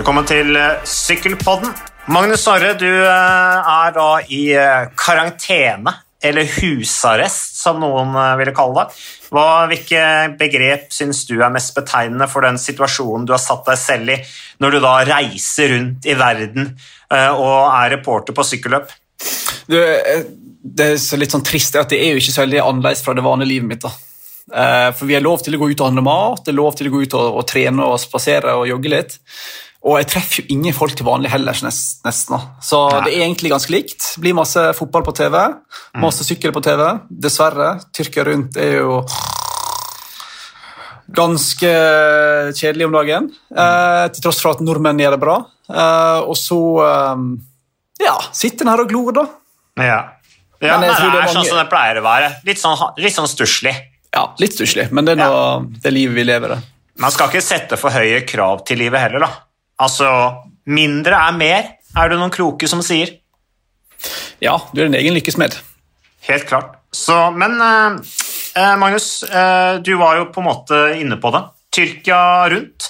Velkommen til eh, Sykkelpodden. Magnus Snorre, du eh, er da i eh, karantene, eller husarrest, som noen ville kalle det. Hva, hvilke begrep syns du er mest betegnende for den situasjonen du har satt deg selv i, når du da reiser rundt i verden og er reporter på sykkelløp? Du, det er litt sånn trist at det er jo ikke så veldig annerledes fra det vanlige livet mitt. da. For Vi har lov til å gå ut og handle mat, det er lov til å gå ut og, og trene og spasere og jogge litt. Og jeg treffer jo ingen folk til vanlig heller, nesten. Så Nei. det er egentlig ganske likt. Det blir masse fotball på TV, masse sykkel på TV. Dessverre. Tyrkia rundt er jo ganske kjedelig om dagen, eh, til tross for at nordmenn gjør det bra. Eh, og så eh, ja, sitter en her og glor, da. Ja. ja Men jeg nei, tror det det er er sånn som det pleier å være. Litt sånn, litt sånn stusslig. Ja, litt stusslig, men det er noe, det livet vi lever. i. Man skal ikke sette for høye krav til livet heller, da. Altså, mindre er mer, er det noen kloke som sier. Ja, du er din egen lykkesmed. Helt klart. Så, men eh, eh, Magnus, eh, du var jo på en måte inne på det. Tyrkia rundt.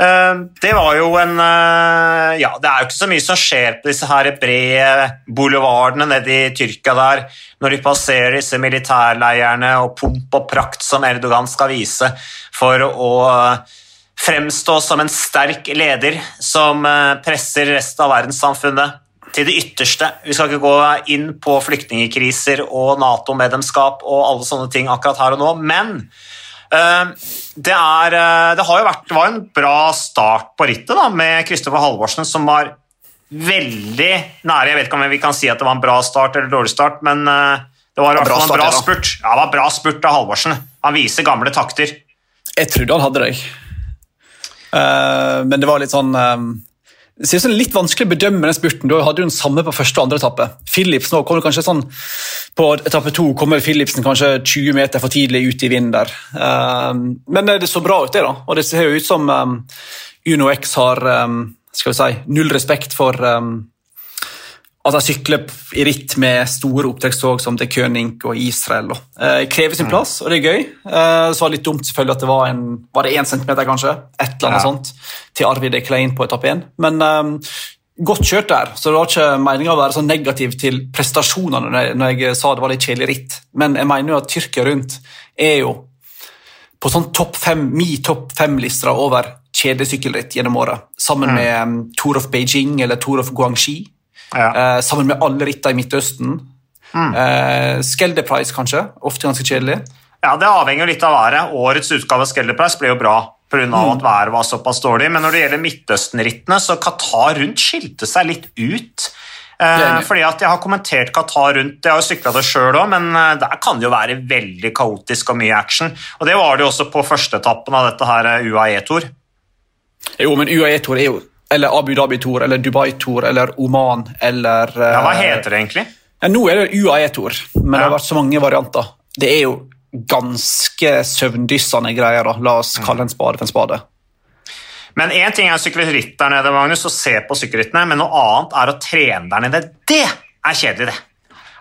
Eh, det var jo en eh, Ja, det er jo ikke så mye som skjer på disse her brede boulevardene nede i Tyrkia der, når de passerer disse militærleirene og pomp og prakt som Erdogan skal vise for å eh, fremstå som en sterk leder som eh, presser resten av verdenssamfunnet til det ytterste. Vi skal ikke gå inn på flyktningkriser og Nato-medlemskap og alle sånne ting akkurat her og nå, men uh, det, er, uh, det har jo vært var en bra start på rittet da, med Kristoffer Halvorsen, som var veldig nære. Jeg vet ikke om vi kan si at det var en bra start eller dårlig start, men uh, det var i hvert fall en bra spurt. Ja, det var bra spurt av Halvorsen. Han viser gamle takter. Jeg trodde han hadde deg. Eh, men det var litt sånn um, ser ut det er litt vanskelig å bedømme den spurten. Du hadde jo den samme på første og andre etappe. Philipsen kommer kanskje sånn På etappe to kommer Philipsen kanskje 20 meter for tidlig ut i vinden der. Eh, men det så bra ut, det. da. Og det ser jo ut som Uno X har skal vi si, null respekt for um, at de sykler i ritt med store opptrekkstog som The König og Israel. Det Eh, krever sin plass, og det er gøy. Eh, så var det litt dumt selvfølgelig at det var en var det én centimeter, kanskje, et eller annet Ja. sånt, til Arvid Eklein Klein på etappe én. Men eh, godt kjørt der, så det var ikke meninga å være så negativ til prestasjonene når jeg, når jeg sa det var litt kjedelig ritt. Men jeg mener jo at Tyrkia rundt er jo på sånn topp fem, mi topp fem-lister over kjedelig sykkelritt gjennom året. Sammen med um, Tour of Beijing eller Tour of Guangxi. Ja. Eh, sammen med alle ritter i Midtøsten. Eh, Skelder Price, kanskje. Ofte ganske kjedelig. Ja, Det avhenger litt av været. Årets utgave av Skelderprice ble jo bra pga. av at været var såpass dårlig. Men når det gjelder Midtøsten-rittene, så Qatar rundt skilte seg litt ut. Eh, fordi at Jeg har kommentert Qatar rundt, jeg har jo sykla det sjøl òg, men eh, der kan det jo være veldig kaotisk og mye action. Og Det var det jo også på førsteetappen av dette her eh, UAE-tour. Jo, men UAE-tor er jo Eller Abu Dhabi-tour, eller Dubai-tour, eller Oman, eller eh, Ja, hva heter det egentlig? Ja, nå er det UAE-tour, men det har vært så mange varianter. Det er jo ganske søvndyssende greier. da. La oss kalle en spade for en spade. Men én ting er å sykle ritt der nede, Magnus, og se på sykkelrittene, men noe annet er å trene der nede. Det er kjedelig, det!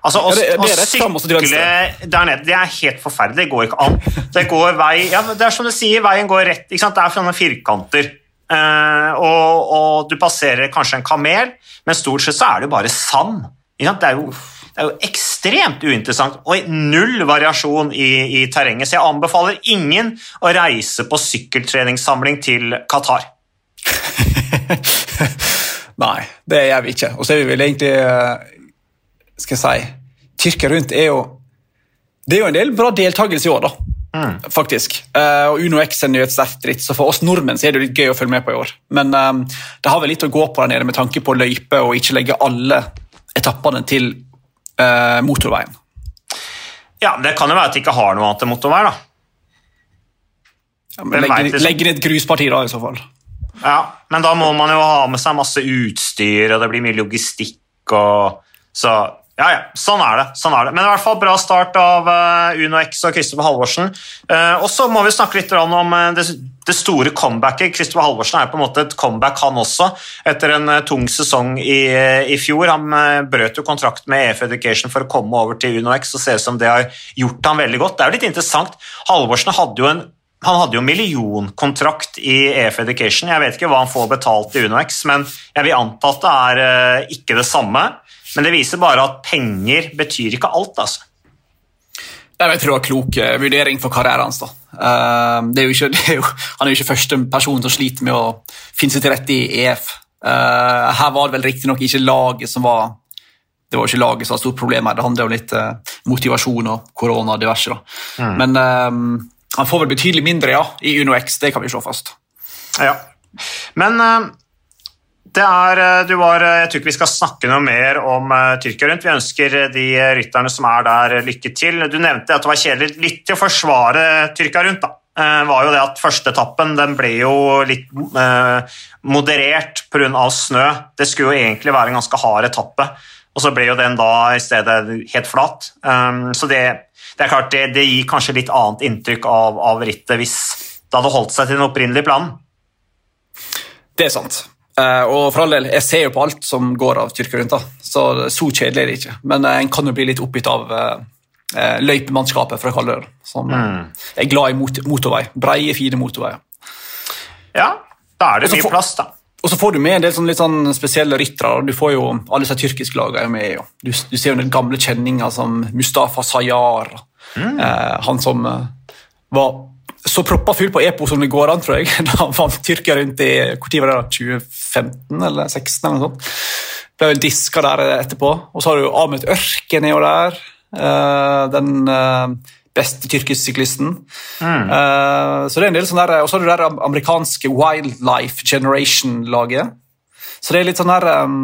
Altså, å, Ja, det- det sykle der nede, det er helt forferdelig. Det går ikke an. Det går vei ja, Det er som du sier, veien går rett. ikke sant? Det er sånne firkanter. Eh, og, og du passerer kanskje en kamel, men stort sett så er det jo bare sand. Det er jo det er jo ekstremt uinteressant og null variasjon i, i terrenget. Så jeg anbefaler ingen å reise på sykkeltreningssamling til Qatar. Nei, det gjør vi ikke. Og så er vi vel egentlig eh, Skal jeg si Tyrkia rundt er jo Det er jo en del bra deltakelse i år, da. Faktisk. Uh, og Uno X er jo et sterkt ritt, så for oss nordmenn så er det litt gøy å følge med på i år. Men eh, det har vel litt å gå på der nede med tanke på løype og ikke legge alle etappene til uh, motorveien. Ja, Det kan jo være at de ikke har noe annet enn motorvei. da. Ja, men legge, liksom? legge ned et grusparti da, i så fall. Ja, Men da må man jo ha med seg masse utstyr, og det blir mye logistikk og Så ja, ja, sånn er det. sånn er det. Men i hvert fall bra start av eh, Uno X og Kristoffer Halvorsen. Eh, og så må vi snakke litt om eh, det, store comebacket. Kristoffer Halvorsen er på en måte et comeback, han også, etter en tung sesong i, i fjor. Han brøt jo kontrakt med EF Education for å komme over til Uno X, og ser ut som det har gjort han veldig godt. Det er jo litt interessant. Halvorsen hadde jo en han hadde jo millionkontrakt i EF Education. Jeg vet ikke hva han får betalt i UnoX, men jeg vil anta at det er ikke det samme. Men det viser bare at penger betyr ikke alt, altså. Jeg tror det var klok eh, vurdering for karrieren hans. da. Uh, er ikke, er jo, han er jo ikke første person som sliter med å finne seg til rette i EF. Uh, her var det vel riktignok ikke laget som var det var ikke laget som var stort problem her. Det handler jo litt motivasjon og korona og diverse. Mm. Men han får vel betydelig mindre ja, i UnoX, det kan vi slå fast. Ja, men det er, eh, du var, eh, jeg tror ikke vi skal snakke noe mer om uh, Tyrkia rundt. Vi ønsker de rytterne som er der, lykke til. Du nevnte at det var kjedelig litt til å forsvare Tyrkia rundt. da. Var jo det at Førsteetappen ble jo litt uh, moderert pga. snø. Det skulle jo egentlig være en ganske hard etappe, og så ble jo den da i stedet helt flat. Um, så det, det, er klart det, det, gir kanskje litt annet inntrykk av, av rittet hvis det hadde holdt seg til den opprinnelige planen. Det er sant. Uh, og for all del, Jeg ser jo på alt som går av Tyrkia rundt, så så kjedelig er det ikke. Men uh, en kan jo bli litt oppgitt av uh, løypemannskapet, for å kalle det. Som mm. er glad i mot motorvei. Breie, fine motorveier. Ja, da er det mye plass, da. Og så får du med en del sånn, litt sånn spesielle ryttere. Du får jo, Alle disse tyrkiske lagene er med. Du, du, ser jo den gamle kjenninger som Mustafa Sayar. Mm. han som var så proppa full på EPO som det går an, tror jeg. Da vant Tyrkia rundt i hvor var det da, 2015 eller 2016 eller noe sånt. Ble vel diska der etterpå. Og så har du Ahmed Ørken er jo der. Eh, den eh, beste tyrkisk-syklisten. Mm. Eh, så det er en del sånn der, Og så har du det amerikanske Wildlife Generation-laget. Så det er litt sånn der um,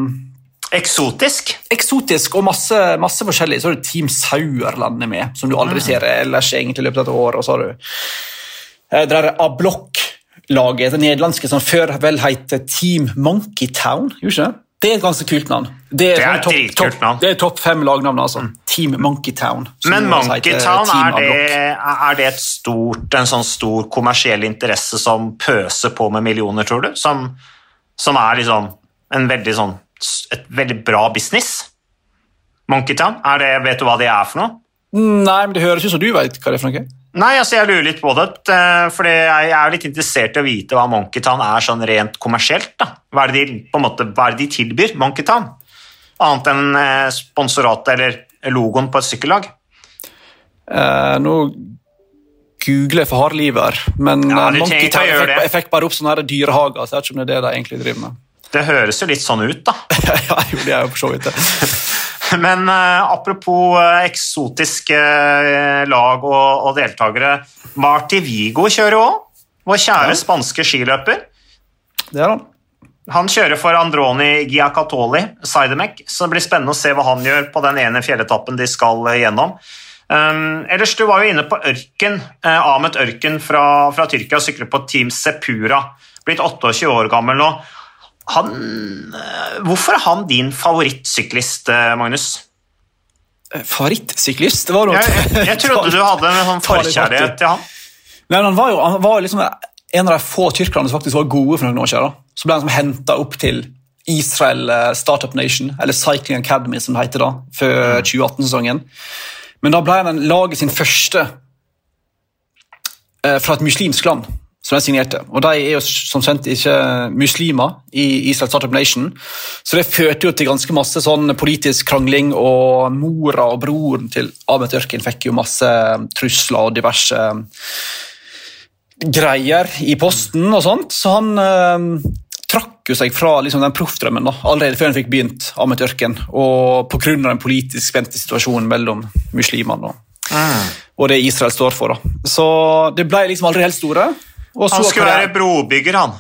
Eksotisk? Eksotisk og masse, masse, forskjellig. Så har du Team Sauerlandet med, som du aldri mm. ser ellers egentlig i løpet av et år. Og så har du Eh, det er A-blokk-laget, det nederlandske som før vel het Team Monkey Town. det? Det er et ganske kult navn. Det er, det er topp top, top, fem lagnavn. altså. Mm. Team Monkey Town. Men Monkey Town, er det, er det stort, en sånn stor kommersiell interesse som pøser på med millioner, tror du? Som, som er liksom en veldig sånn, et veldig bra business? Monkey Town, det, vet du hva det er for noe? Nei, men det høres ut som du vet hva det er for noe. Nei, altså jeg lurer litt på det. Eh, for jeg er litt interessert i å vite hva Monkeytown er sånn rent kommersielt. da. Hva er det de, på en måte, hva er det de tilbyr Monkeytown? Annet enn eh, sponsoratet eller logoen på et sykkellag? Eh, nå googler jeg for harde livet men ja, Monkeytown jeg, jeg fikk bare opp sånne dyrehager. så jeg vet ikke om det er det de egentlig driver med. Det høres jo litt sånn ut, da. ja, jo, det er jo for så vidt det. Men uh, apropos uh, eksotiske uh, lag og, og deltakere. Marti Vigo kjører òg. Vår kjære ja. spanske skiløper. Det er han. Han kjører for Androni Giacatoli, Sidemek, så det blir spennende å se hva han gjør på den ene fjelletappen de skal gjennom. Um, ellers, Du var jo inne på Ørken. Ahmed Ørken fra, fra Tyrkia sykler på Team Sepura. Blitt 28 år gammel nå han, eh, hvorfor er han din favorittsyklist, eh, Magnus? Eh, favorittsyklist? Det var noe jeg, jeg, jeg trodde du hadde en sånn forkjærlighet til han. Nei, han var jo han var liksom en av de få tyrkerne som faktisk var gode for noen år siden. Så ble han henta opp til Israel Startup Nation, eller Cycling Academy, som det heter da, før 2018-sesongen. Mm. Men da ble han laget sin første fra et muslimsk land som de signerte. Og De er jo som kjent ikke muslimer i Israel Startup Nation, så det førte jo til ganske masse sånn politisk krangling, og mora og broren til Ahmed Ørkin fikk jo masse trusler og diverse greier i posten og sånt, så han eh, trakk jo seg fra liksom, den proffdrømmen allerede før han fikk begynt, Ahmed Ørken, og pga. den politisk spente situasjonen mellom muslimene og, mm. og det Israel står for. Da. Så det ble liksom aldri helt store han skulle være brobygger, han.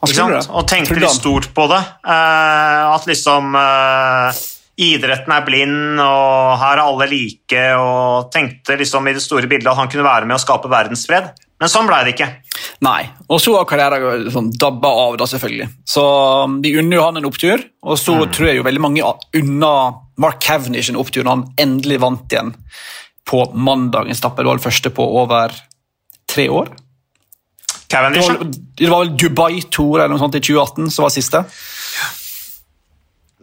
han og tenkte litt stort på det. Uh, at liksom uh, idretten er blind, og her er alle like, og tenkte liksom i det store bildet at han kunne være med å skape verdensfred. Men sånn ble det ikke. Nei, og så har karrieren sånn, dabba av, da selvfølgelig. Så vi de unner jo han en opptur, og så mm. tror jeg jo veldig mange unna Mark Cavendish en opptur når han endelig vant igjen på mandagens etappe. Det var det første på over tre år. Cavendish? Det var, vel Dubai Tour eller noe sånt i 2018 som var siste.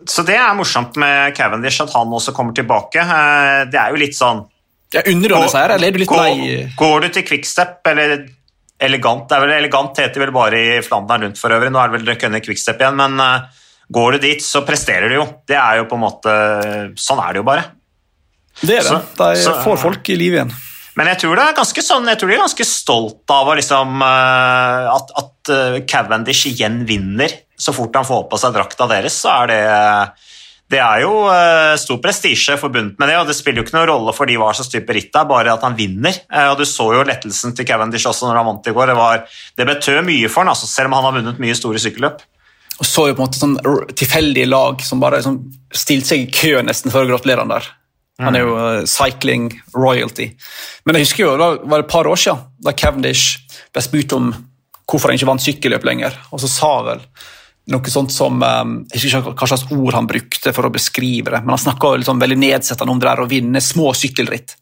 Så det er morsomt med Cavendish at han også kommer tilbake. Eh, det er jo litt sånn ja, Unner seier, eller er du litt går, lei? Går du til Quickstep eller elegant. Det er vel elegant heter vel bare i Flandern rundt for øvrig. Nå er det vel Kønne Quickstep igjen, men uh, går du dit, så presterer du jo. Det er jo på en måte Sånn er det jo bare. Det er det. De får folk i liv igjen. Men jeg tror, det er sånn, jeg tror de er ganske stolt av liksom, eh, at, at eh, Cavendish igjen vinner. Så fort han får på seg drakta deres, så er det Det er jo eh, stor prestisje forbundet med det, og det spiller jo ikke noen rolle for de hva slags type ritt det er, bare at han vinner. Og Du så jo lettelsen til Cavendish også når han vant i går. Det, var, det betød mye for han, altså, selv om han har vunnet mye store sykkelløp. Og så jo på en måte sånn tilfeldige lag som bare liksom, stilte seg i kø nesten for å gratulere han der. Han er jo eh, cycling royalty. Men jeg husker jo, det var et par år siden da Cavendish ble spurt om hvorfor han ikke vant sykkelløp lenger. Og så sa vel noe sånt som eh, Jeg husker ikke hva slags ord han brukte for å beskrive det, men han snakka liksom veldig nedsettende om det der å vinne små sykkelritt.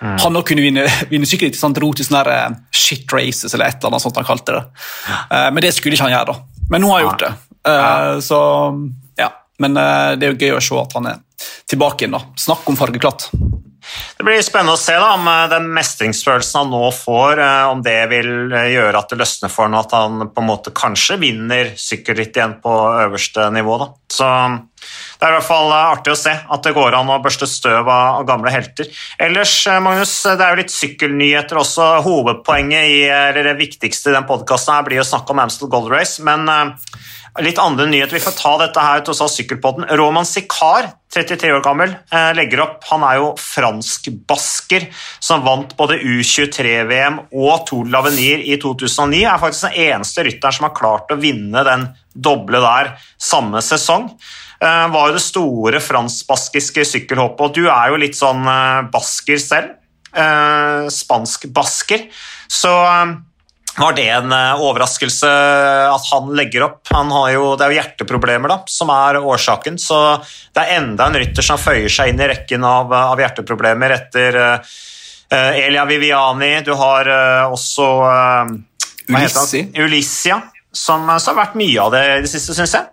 Han òg kunne vinne, vinne sykkelritt, han dro til sånne eh, shit races eller et eller annet sånt han kalte det. Eh, Men det skulle ikke han gjøre, da. Men nå har han gjort det. Eh, Så ja. Men eh, det er jo gøy å se at han er tilbake igjen. da. Snakk om fargeklatt. Det blir spennende å se da, om eh, den mestringsfølelsen han nå får, eh, om det vil gjøre at det løsner for ham, at han på en måte kanskje vinner sykkelritt igjen på øverste nivå. Da. Så det er i hvert fall artig å se at det går an å børste støv av gamle helter. Ellers, Magnus, det er jo litt sykkelnyheter også. Hovedpoenget i, eller det viktigste i den podkasten blir å snakke om Amstel Gold Race, men Litt andre nyheter. Vi får ta dette her til oss av Sykkelpodden. Roman Sikar, 33 år gammel, eh, legger opp. Han er jo fransk-basker som vant både U23-VM og Tour de l'Avenir i 2009. Er faktisk den eneste rytteren som har klart å vinne den doble der samme sesong. Eh, Var jo det store franskbaskiske sykkelhoppet, og du er jo litt sånn eh, basker selv. Eh, Spansk-basker. Så var det en eh, overraskelse at han legger opp? Han har jo, det er jo hjerteproblemer da, som er årsaken, så det er enda en rytter som føyer seg inn i rekken av, av hjerteproblemer etter eh, eh, Elia Viviani. Du har uh, også uh, hva heter han? Ulissia, som, som har vært mye av det i det siste, syns jeg.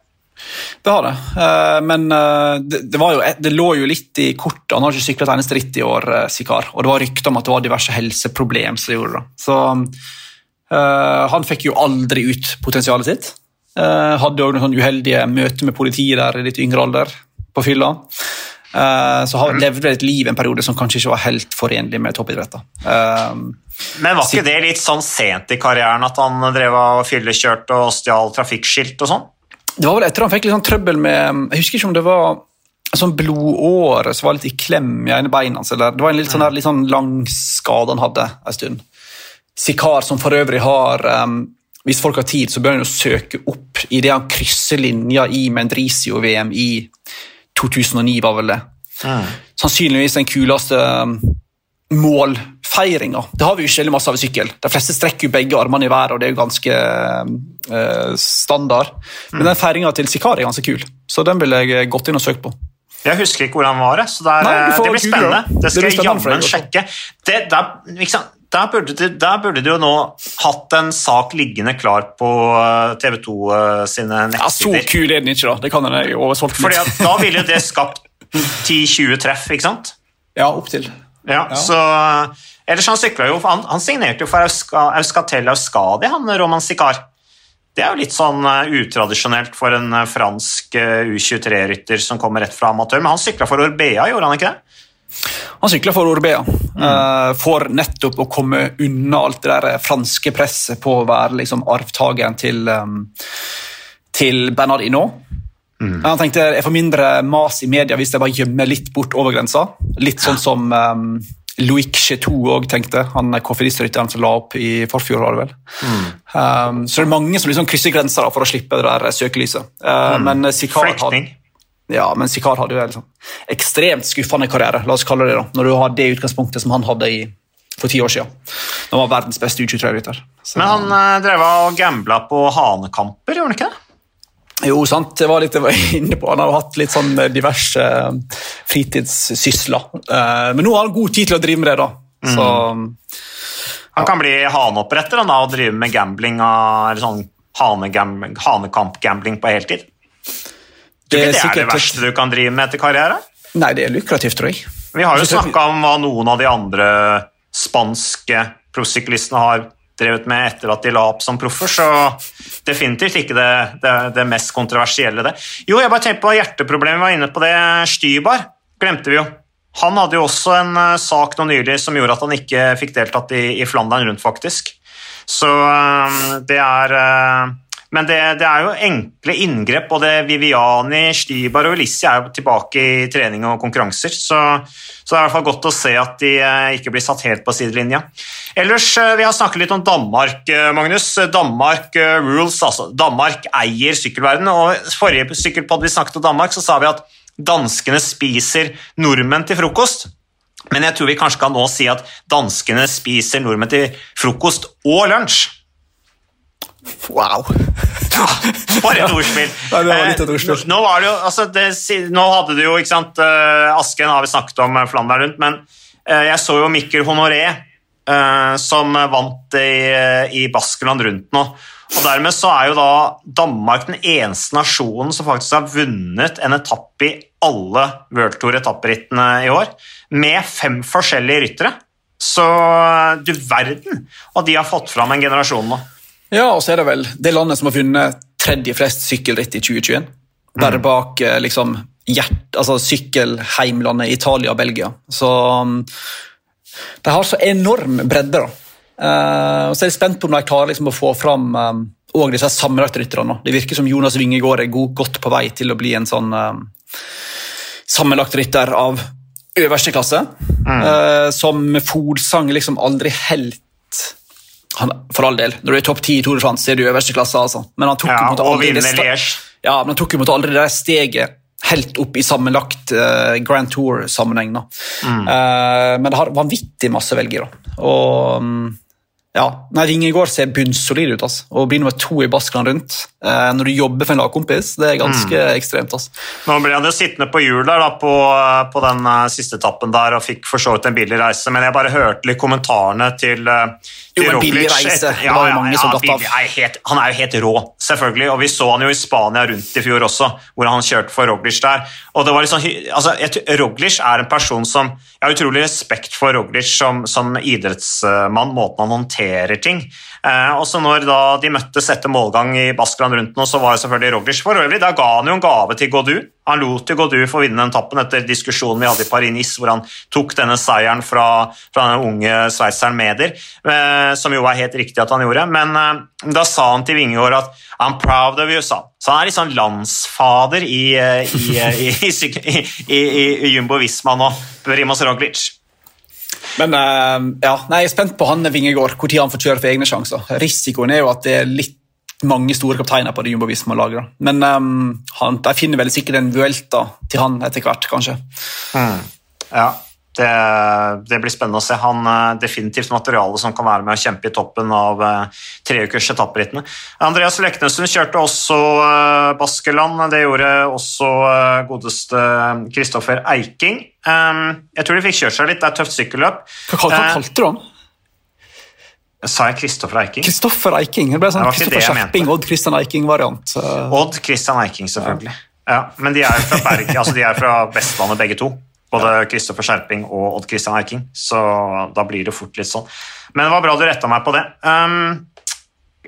Det har det. Eh, Men eh, det, det, var jo, det lå jo litt i kortet. Han har ikke sykla et eneste ritt i år, eh, Sikar. Og det var rykter om at det var diverse helseproblem som gjorde det. Så eh, han fikk jo aldri ut potensialet sitt. Eh, hadde òg noen uheldige møter med politiet der i litt yngre alder, på fylla. Eh, så han levde et liv en periode som kanskje ikke var helt forenlig med toppidretter. Eh, Men var ikke det litt sånn sent i karrieren at han drev og fyllekjørte og stjal trafikkskilt og sånn? Det var vel etter han fikk litt sånn trøbbel med Jeg husker ikke om det var sånn blodåre som var litt i klem i ene beinet hans. eller Det var en litt sånn, der, litt sånn lang skade han hadde en stund. Sikar, som for øvrig har um, Hvis folk har tid, så bør han jo søke opp i det han krysser linja i Mendrisio-VM i 2009, var vel det. Sannsynligvis den kuleste um, målfeiringa. Det har vi jo ikke veldig masse av i sykkel. De fleste strekker jo begge armene i været, og det er jo ganske uh, standard. Men den feiringa til Sikar er ganske kul, så den ville jeg gått inn og søkt på. Jeg husker ikke hvor han var, så det, er, Nei, det blir spennende. det. Det Det skal jeg jammen sjekke. Det, ikke sant? Der burde, du, der burde de, jo nå hatt en sak liggende klar på TV 2 sine Ja, Så kul er den ikke, da. Det kan jeg oversolgt Fordi da ville jo det skapt 10-20 treff, ikke sant? Ja, opptil. Ja, Ja, så Ellers han sykla jo Han, han signerte jo for Euska, Euskatel Euskadi, han Roman Sikar. Det er jo litt sånn eh, utradisjonelt for en eh, fransk eh, U23-rytter som kommer rett fra amatør, men han sykla for Orbea, gjorde han ikke det? Han sykla for Orbea eh, for nettopp å komme unna alt det der franske presset på å være liksom arvtakeren til, um, til Bernardino. Han tenkte jeg får mindre mas i media hvis jeg bare gjemmer litt bort over grensa. Litt sånn som um, Louis Chetou òg tenkte, han koffeidistrytteren som la opp i forfjor. var det vel. Um, så det er mange som liksom krysser grenser for å slippe det der søkelyset. Uh, Men Sikar hadde. Ja, men Sikar hadde jo en liksom, ekstremt skuffende karriere, la oss kalle det da, når du har det utgangspunktet som han hadde i, for ti år siden. Han var verdens beste U23-rytter. Men han eh, drev og gambla på hanekamper, gjorde han ikke det? Jo, sant, det var litt jeg var inne på. Han har hatt litt sånn diverse eh, fritidssysler. Eh, Men nå har han god tid til å drive med det, da. Så Han kan bli haneoppretter da, og drive med gambling eller sånn hanekamp-gambling på heltid. Det Det er er det verste du kan drive med etter karriere. Nei, det er lukrativt, tror jeg. Vi har jo snakka om hva noen av de andre spanske proffsyklistene har drevet med etter at de la opp som proffer, så definitivt ikke det, det, det mest kontroversielle, det. Jo, jeg bare tenker på hjerteproblemet, vi var inne på det. Stybar glemte vi jo. Han hadde jo også en uh, sak nå nylig som gjorde at han ikke fikk deltatt i, i Flandern rundt, faktisk. Så uh, det er uh, men det, det, er jo enkle inngrep. Både Viviani, Stybar og Ulissi er jo tilbake i trening og konkurranser. Så, så, det er i hvert fall godt å se at de ikke blir satt helt på sidelinja. Ellers, Vi har snakket litt om Danmark, Magnus. Danmark rules, altså. Danmark eier sykkelverdenen. og Forrige sykkelpodd vi snakket om Danmark, så sa vi at danskene spiser nordmenn til frokost. Men jeg tror vi kanskje kan nå si at danskene spiser nordmenn til frokost og lunsj. Wow! Ja, for et ordspill! Ja, det var litt et ordspill. Nå, var det jo, altså det, nå hadde du jo ikke sant, uh, Asken har vi snakket om uh, Flandern rundt, men jeg så jo Mikkel Honoré som vant i, i Baskeland rundt nå. Og Dermed så er jo da Danmark den eneste nasjonen som faktisk har vunnet en etappe i alle World Tour-etapperittene i år, med fem forskjellige ryttere. Så du verden! Og de har fått fram en generasjon nå. Ja, og så er det vel det landet som har funnet tredje flest sykkelritt i 2021. Bare mm. bak eh, liksom, hjert, altså sykkelheimlandet Italia og Belgia. Så um, de har så enorm bredde. da. Uh, og så er jeg spent på om de klarer liksom, å få fram um, og disse sammenlagtrytterne. Det virker som Jonas Wingegård er god, godt på vei til å bli en sånn um, sammenlagtrytter av øverste klasse. Mm. Uh, som Fodsang liksom aldri helt han, For all del, når du er topp ti i Tour de France, er du i øverste klasse. altså. Men han tok ja, aldri, det, ja, men han tok aldri det steget helt opp i sammenlagt uh, Grand Tour-sammenheng. Mm. Uh, men det har vanvittig masse velgere. Og um, ja, nei, Vingegård ser bunnsolid ut. Altså. Å bli nummer to i Baskeland rundt eh, når du jobber for en lagkompis, det er ganske mm. ekstremt. Altså. Nå ble han jo sittende på hjul der da, på, på, den uh, siste etappen der og fikk for så vidt en billig reise, men jeg bare hørte litt kommentarene til, uh, til jo, en billig reise. Et, ja, ja, datt av. Er helt, han er jo helt rå, selvfølgelig. Og vi så han jo i Spania rundt i fjor også, hvor han kjørte for Roglic der. Og det var liksom, altså, Roglic er en person som Jeg har utrolig respekt for Roglic som, som idrettsmann, måten han håndterer ting. Eh, og så når da de møttes etter målgang i Baskeland rundt nå, så var selvfølgelig Roglic for øvrig. Da ga han jo en gave til Godu. Han lot jo Godu få vinne den tappen etter diskusjonen vi hadde i Paris-Nice, hvor han tok denne seieren fra, fra den unge sveitseren Meder, eh, som jo er helt riktig at han gjorde. Men eh, da sa han til Vingegård at 'I'm proud of you', sa han. Så han er litt sånn landsfader i, eh, i, i, i Jumbo Visma nå, Primoz Roglic. Men ja, nei, jeg er spent på han Vingegård, når han får kjøre for egne sjanser. Risikoen er jo at det er litt mange store kapteiner på det Jumbo Visma-laget. Men um, han, de finner vel sikkert en Vuelta til han etter hvert, kanskje. Mm. Ja, det, det, blir spennende å se. Han er definitivt materiale som kan være med å kjempe i toppen av uh, treukers etapperittene. Andreas Leknessund kjørte også uh, Baskeland. Det gjorde også uh, godeste Kristoffer Eiking. Um, jeg tror de fikk kjørt seg litt. Det er et tøft sykkelløp. Hva, kalte du han? Sa jeg Kristoffer Eiking? Kristoffer Eiking. Det ble sånn Kristoffer Skjerping, Odd Christian Eiking-variant. Odd Christian Eiking, selvfølgelig. Ja. ja men de er fra Berg, altså de er fra Vestlandet begge to. Både Kristoffer Skjerping og Odd Christian Eiking. Så da blir det fort litt sånn. Men det var bra du retta meg på det. Um,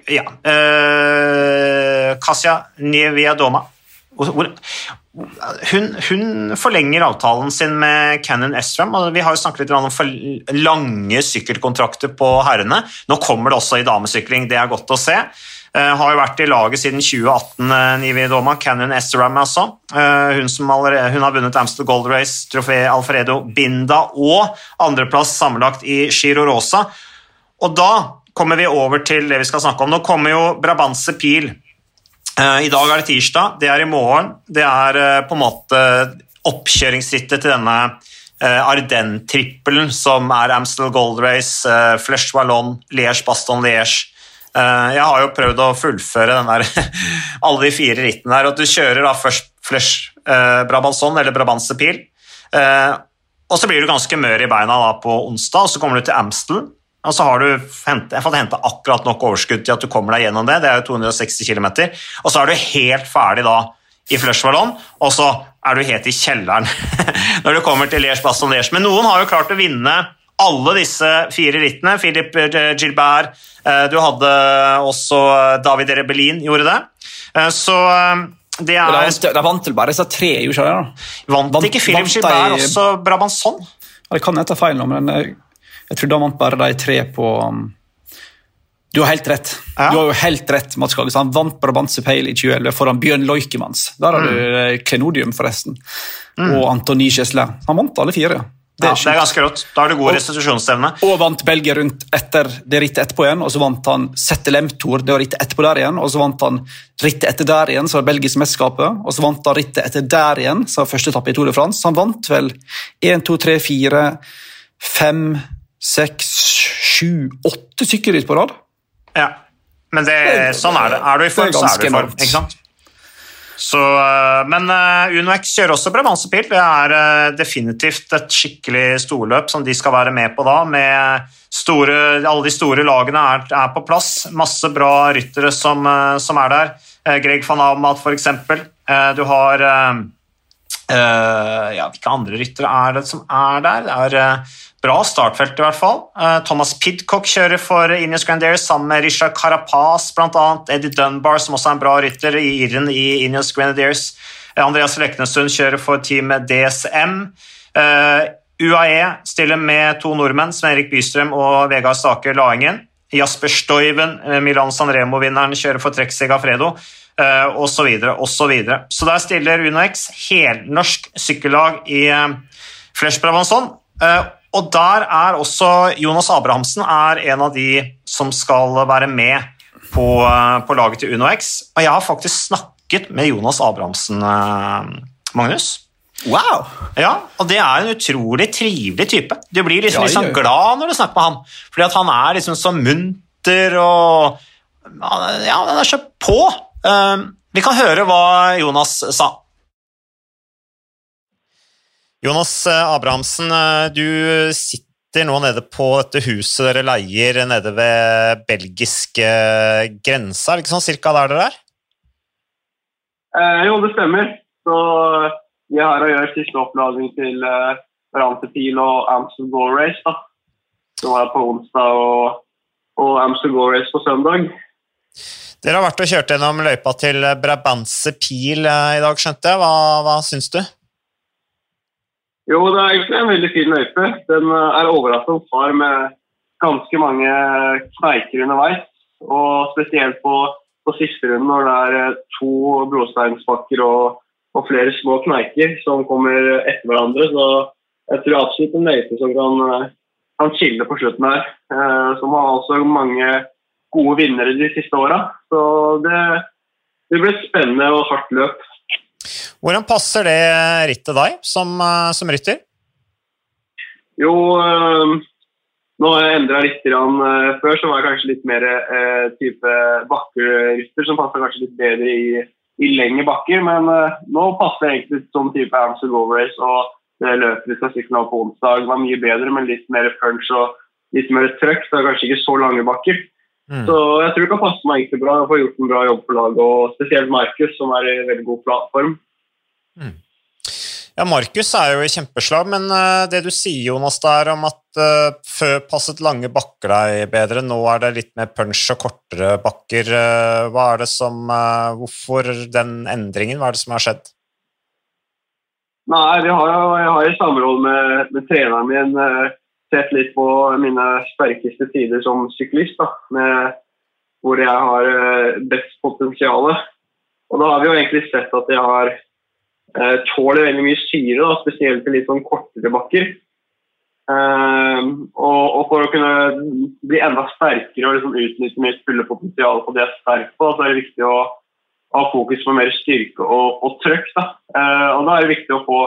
ja uh, Kasia Nieviadoma. Hun, hun, forlenger avtalen sin med Cannon Estram. Vi har jo snakket litt om for lange sykkelkontrakter på herrene. Nå kommer det også i damesykling, det er godt å se. Uh, har jo vært i laget siden 2018, uh, eh, Nivi Doma. Cannon Estram, altså. Uh, hun, som allerede, hun har vunnet Amstel Gold Race, trofé Alfredo Binda og andreplass sammenlagt i Giro Rosa. Og da kommer vi over til det vi skal snakke om. Nå kommer jo Brabantse Pil Eh, I dag er det tirsdag, det er i morgen. Det er eh, på en måte oppkjøringsrittet til denne eh, Ardennes-trippelen, som er Amstel Gold Race, Flesh Wallon, Liège Baston Liège. Jeg har jo prøvd å fullføre der, alle de fire rittene der. og Du kjører da først Flesh Brabanson eller Brabantse Pil. Og så blir du ganske mør i beina da på onsdag, og så kommer du til Amstel. Og så har du hent, hente akkurat nok overskudd til at du kommer deg gjennom det. Det er jo 260 km. Og så er du helt ferdig da i flushballong, og så er du helt i kjelleren når du kommer til Liège Baston Liège. Men noen har jo klart å vinne alle disse fire rittene. Philip Gilbert, du hadde også David Rebellin gjorde det. Så det er De vant vel bare disse tre, gjorde de det? Vant, vant ikke Philip Gilbert de... også Brabanson? Ja, det kan jeg ta feil nå, men jeg, jeg tror de vant bare de tre på um... Du har helt rett. Ja. Du har jo helt rett, Mats Kagges. Han vant Brabantse Peil i 2011 foran Bjørn Loikemans. Der har mm. du eh, Klenodium, forresten. Mm. Og Antoni Chesle. Han vant alle fire. Det er, ja, det er ganske rått. Da har du god restitusjonsevne. Og vant Belgia rundt etter det rittet etterpå igjen, og så vant han Settelem-Tour, det rittet etterpå der igjen, og så vant han rittet etter der igjen, så var belgisk mesterskapet, og så vant han rittet etter der igjen, så var første etappe i Tour de France. Så han vant vel 1, 2, 3, 4, 5, 6, 7, 8 sykkelritt på rad. Ja, men det, sånn er det. Er du i form, så er du i form. ikke sant? Så, eh, men uh, UnoX kjører også Brabantse-pil. Det er uh, definitivt et skikkelig storløp som de skal være med på da. med store, Alle de store lagene er, er på plass. Masse bra ryttere som, som er der. Greg van Amat, f.eks. Du har ja, Hvilke andre ryttere er det som er der? Det er Bra startfelt, i hvert fall. Uh, Thomas Pidcock kjører for Inius Grandair sammen med Richard Carapaz, bl.a. Eddie Dunbar, som også er en bra rytter i irren i Inius Grenadiers. Uh, Andreas Leknesund kjører for teamet DSM. Eh, UAE stiller med to nordmenn, Sven-Erik Bystrøm og Vegard Stake Laingen. Jasper Stoiven, Milan Sanremo-vinneren, kjører for Trek Segafredo. osv. og så så der stiller UnoX helnorsk sykkellag i Flesh Brabanson. Og der er også Jonas Abrahamsen er en av de som skal være med på, på laget til UnoX. Og jeg har faktisk snakket med Jonas Abrahamsen, eh, Magnus. Wow! Ja, og det er en utrolig trivelig type. Du blir liksom, ja, liksom glad når du snakker med han, fordi han er liksom så munter og Ja, han er så på. Eh, vi kan høre hva Jonas sa. Jonas eh, Abrahamsen, eh, du sitter nå nede på dette huset dere leier nede ved belgiske eh, grensa, er det ikke sånn cirka der dere er? Eh, jo, det stemmer. Så vi har å gjøre siste oppladning til eh, Rantepil og Amster Go Race. da. Som er på onsdag og, og Amstel Go Race på søndag. Dere har vært og kjørt gjennom løypa til Brabantse Pil i dag, skjønte jeg. Hva, hva syns du? Jo, det er egentlig en veldig fin løype. Den eh, er overraskende far med ganske mange kneiker underveis. Og spesielt på, på siste runde når det er eh, to brosteinsbakker og, og, flere små kneiker som kommer etter hverandre. Så jeg tror absolutt en løype som kan, eh, kan chille på slutten her. Som har også mange gode vinnere de siste åra. Så det, det blir et spennende og hardt løp. Hvordan passer det rittet deg som, eh, som rytter? Jo, øh, nå har jeg endra litt. Før så var jeg kanskje litt mer type bakkerytter, som passer kanskje litt bedre i, i lengre bakker. Men nå passer jeg egentlig som type Amstel Go Race og det løpet vi skal sykle nå på onsdag, var mye bedre, men litt mer punch og litt mer trøkk. Det er kanskje ikke så lange bakker. Mm. Så jeg tror det kan passe meg egentlig bra. Jeg får gjort en bra jobb på laget, og spesielt Markus, som er i veldig god form. Mm. Ja, Markus er jo i kjempeslag, men uh, det du sier Jonas, der om at uh, før passet lange bakker deg bedre, nå er det litt mer punch og kortere bakker. Uh, hva er det som, hvorfor den endringen? Hva er det som har skjedd? Nei, har, Jeg har i samråd med, med treneren min sett litt på mine sterkeste sider som syklist. Da, med hvor jeg har best potensial. Og da har vi jo egentlig sett at jeg har Eh, tåler veldig mye syre, da, spesielt i litt sånn kortere bakker. Uh, og, og, for å kunne bli enda sterkere og liksom utnytte mitt fulle potensial på det jeg er sterk på, så er det viktig å ha fokus på mer styrke og, og trøkk. Da. Uh, og da er det viktig å få,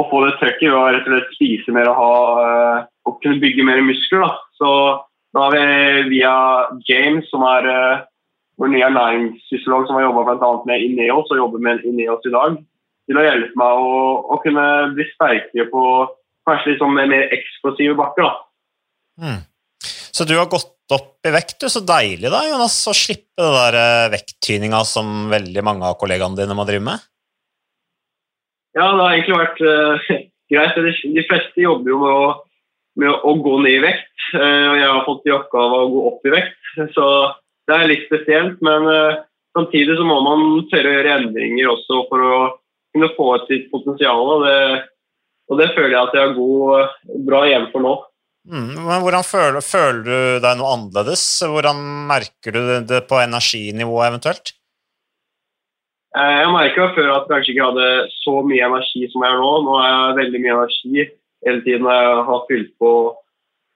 å få det trøkket ved å rett og slett spise mer og, ha, uh, og kunne bygge mer muskler. Da. Så da har vi via James, som er vår nye ernæringsfysiolog som har jobba bl.a. med Ineos og jobber med Ineos i dag til å hjelpe meg å, å kunne bli sterkere på kanskje litt sånn mer eksplosive bakker. Mm. Så du har gått opp i vekt, du. Så deilig da, Jonas, å slippe det der eh, vekttyninga som veldig mange av kollegaene dine må drive med? Ja, det har egentlig vært uh, greit. De, fleste jobber jo med å med å, gå ned i vekt. Og jeg har fått i oppgave å gå opp i vekt. Så det er litt spesielt. Men uh, samtidig så må man tørre å gjøre endringer også for å kunne få ut sitt potensial. Og det, og det føler jeg at jeg har god, bra igjen for nå. Mm, men Hvordan føler, føler, du deg noe annerledes? Hvordan merker du det på energinivået eventuelt? Jeg jeg jo før at jeg kanskje ikke hadde så mye energi som jeg har nå. Nå har jeg veldig mye energi hele tiden jeg har fylt på,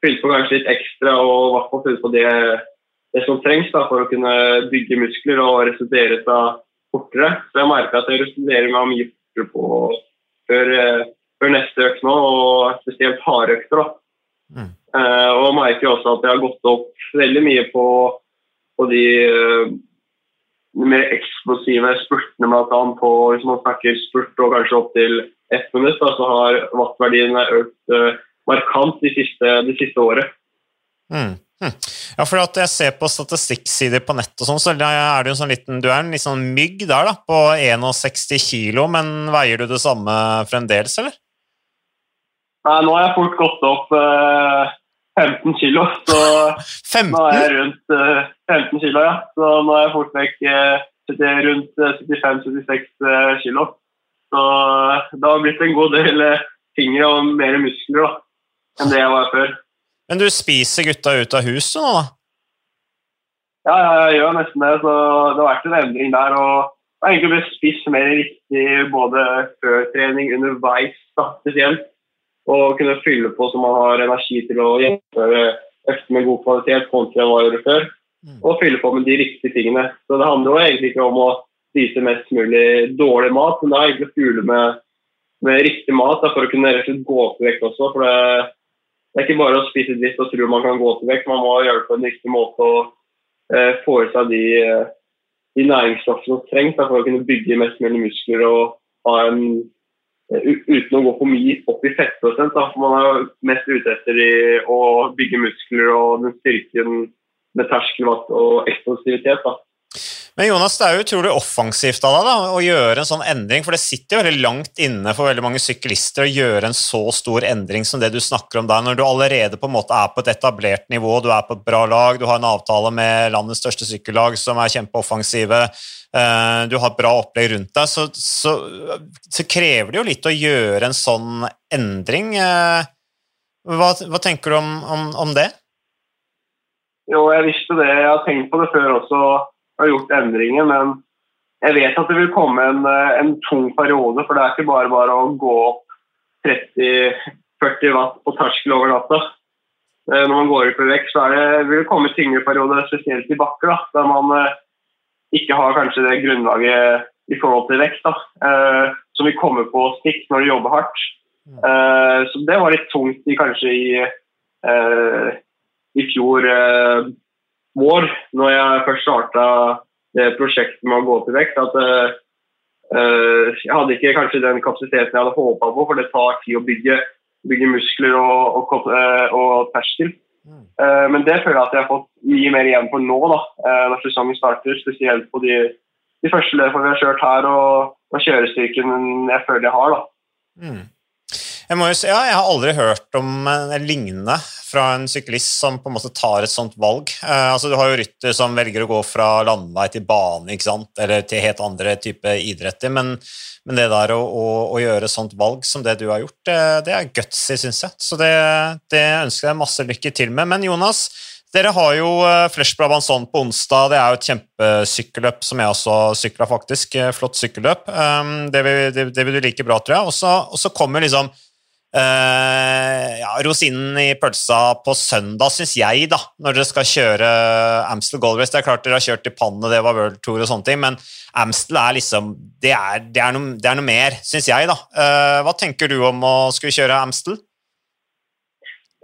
fylt på kanskje litt ekstra og i hvert fall fylt på det, det som trengs da, for å kunne bygge muskler og restituere seg fortere. Så jeg merker at jeg restituerer meg mye fortere på før, eh, før neste økt nå, og spesielt hardøkter. Mm. Uh, og merker også at jeg har gått opp veldig mye på, på de uh, mer eksplosive spurtene, bl.a. på hvis man snakker spurt og kanskje opp til ett minutt, da, så har wattverdiene økt uh, markant de siste, de siste året. Mm. Hm. Ja, for at jeg ser på statistikksider på nett og sånn, så er du en sånn liten Du er en litt sånn mygg der, da, på 61 kilo, men veier du det samme fremdeles, eller? Nei, nå har jeg fort gått opp eh, 15 kilo, så 15? nå er jeg rundt eh, 15 kilo, ja. Så nå er jeg fort vekk eh, rundt 75-76 eh, kilo. Så eh, det har blitt en god del eh, fingre og mer muskler da, enn det jeg var før. Men du spiser gutta ut av huset nå, da? Ja, jeg gjør nesten det. Så det har vært en endring der. og Jeg har egentlig blitt spist mer riktig både før trening, underveis da, spesielt. Og kunne fylle på så man har energi til å gjennomføre økter med god kvalitet kontra hva jeg gjorde før. Mm. Og fylle på med de riktige tingene. Så det handler jo egentlig ikke om å spise mest mulig dårlig mat, men det er egentlig å fylle med, med riktig mat da, for å kunne rett og slett gå opp i vekt også. for det det er ikke bare å spise dritt og tro man kan gå til vekk. Man må gjøre det på en riktig måte og eh, få i seg de, eh, de næringsstoffene som trengs for å kunne bygge mest mulig muskler og ha en eh, uten å gå for mye opp i fettprosent. Da. Man er mest ute etter å bygge muskler og den styrken med terskelvatt og eksplosivitet. Da. Men Jonas, det er jo utrolig offensivt av deg å gjøre en sånn endring, for det sitter jo veldig langt inne for veldig mange syklister å gjøre en så stor endring som det du snakker om der, når du allerede på en måte er på et etablert nivå, du er på et bra lag, du har en avtale med landets største sykkellag som er kjempeoffensive, eh, du har et bra opplegg rundt deg, så, så, så krever det jo litt å gjøre en sånn endring. Eh, hva, hva tenker du om, om, om det? Jo, jeg visste det. Jeg har tenkt på det før også har gjort endringer. Men jeg vet at det vil komme en, eh, en tung periode, for det er ikke bare bare å gå opp 30-40 watt på terskel over natta. Eh, når man går opp i vekk, så det, vil det komme tyngre perioder, spesielt i bakker, da, der man eh, ikke har kanskje det grunnlaget i forhold til vekt, da, som vil komme på stikk når du jobber hardt. så det var litt tungt i, kanskje i, i fjor vår, når jeg først starta det prosjektet med å gå til vekt, at uh, jeg hadde ikke kanskje den kapasiteten jeg hadde håpa på, for det tar tid å bygge, bygge muskler og, og, uh, og terskel. Mm. Uh, men det føler jeg at jeg har fått mye mer igjen for nå, da, når sesongen starter. Spesielt på de, de første løpene vi har kjørt her, og, og kjørestyrken jeg føler jeg har. da. Mm. Jeg, jo ja, jeg har aldri hørt om en lignende fra en syklist som på en måte tar et sånt valg. Eh, altså, du har jo rytter som velger å gå fra landvei til bane ikke sant? eller til helt andre type idretter, men, men, det der å, å, å, gjøre sånt valg som det du har gjort, det, det er gutsy, syns jeg. Så det, det, ønsker jeg masse lykke til med. Men Jonas, dere har jo eh, Flesh Brabanson på onsdag. Det er jo et kjempesykkelløp som jeg også sykla, faktisk. Eh, flott sykkelløp. Det vil, det vil du like bra, tror jeg. Og så kommer liksom Uh, ja, Rosinen i pølsa på søndag, syns jeg, da, når dere skal kjøre Amstel Gold Race. Det er klart dere har kjørt i Panne, det var World Tour og sånne ting, men Amstel er liksom Det er, det er, noe, det er noe, mer, syns jeg, da. Uh, hva tenker du om å skulle kjøre Amstel?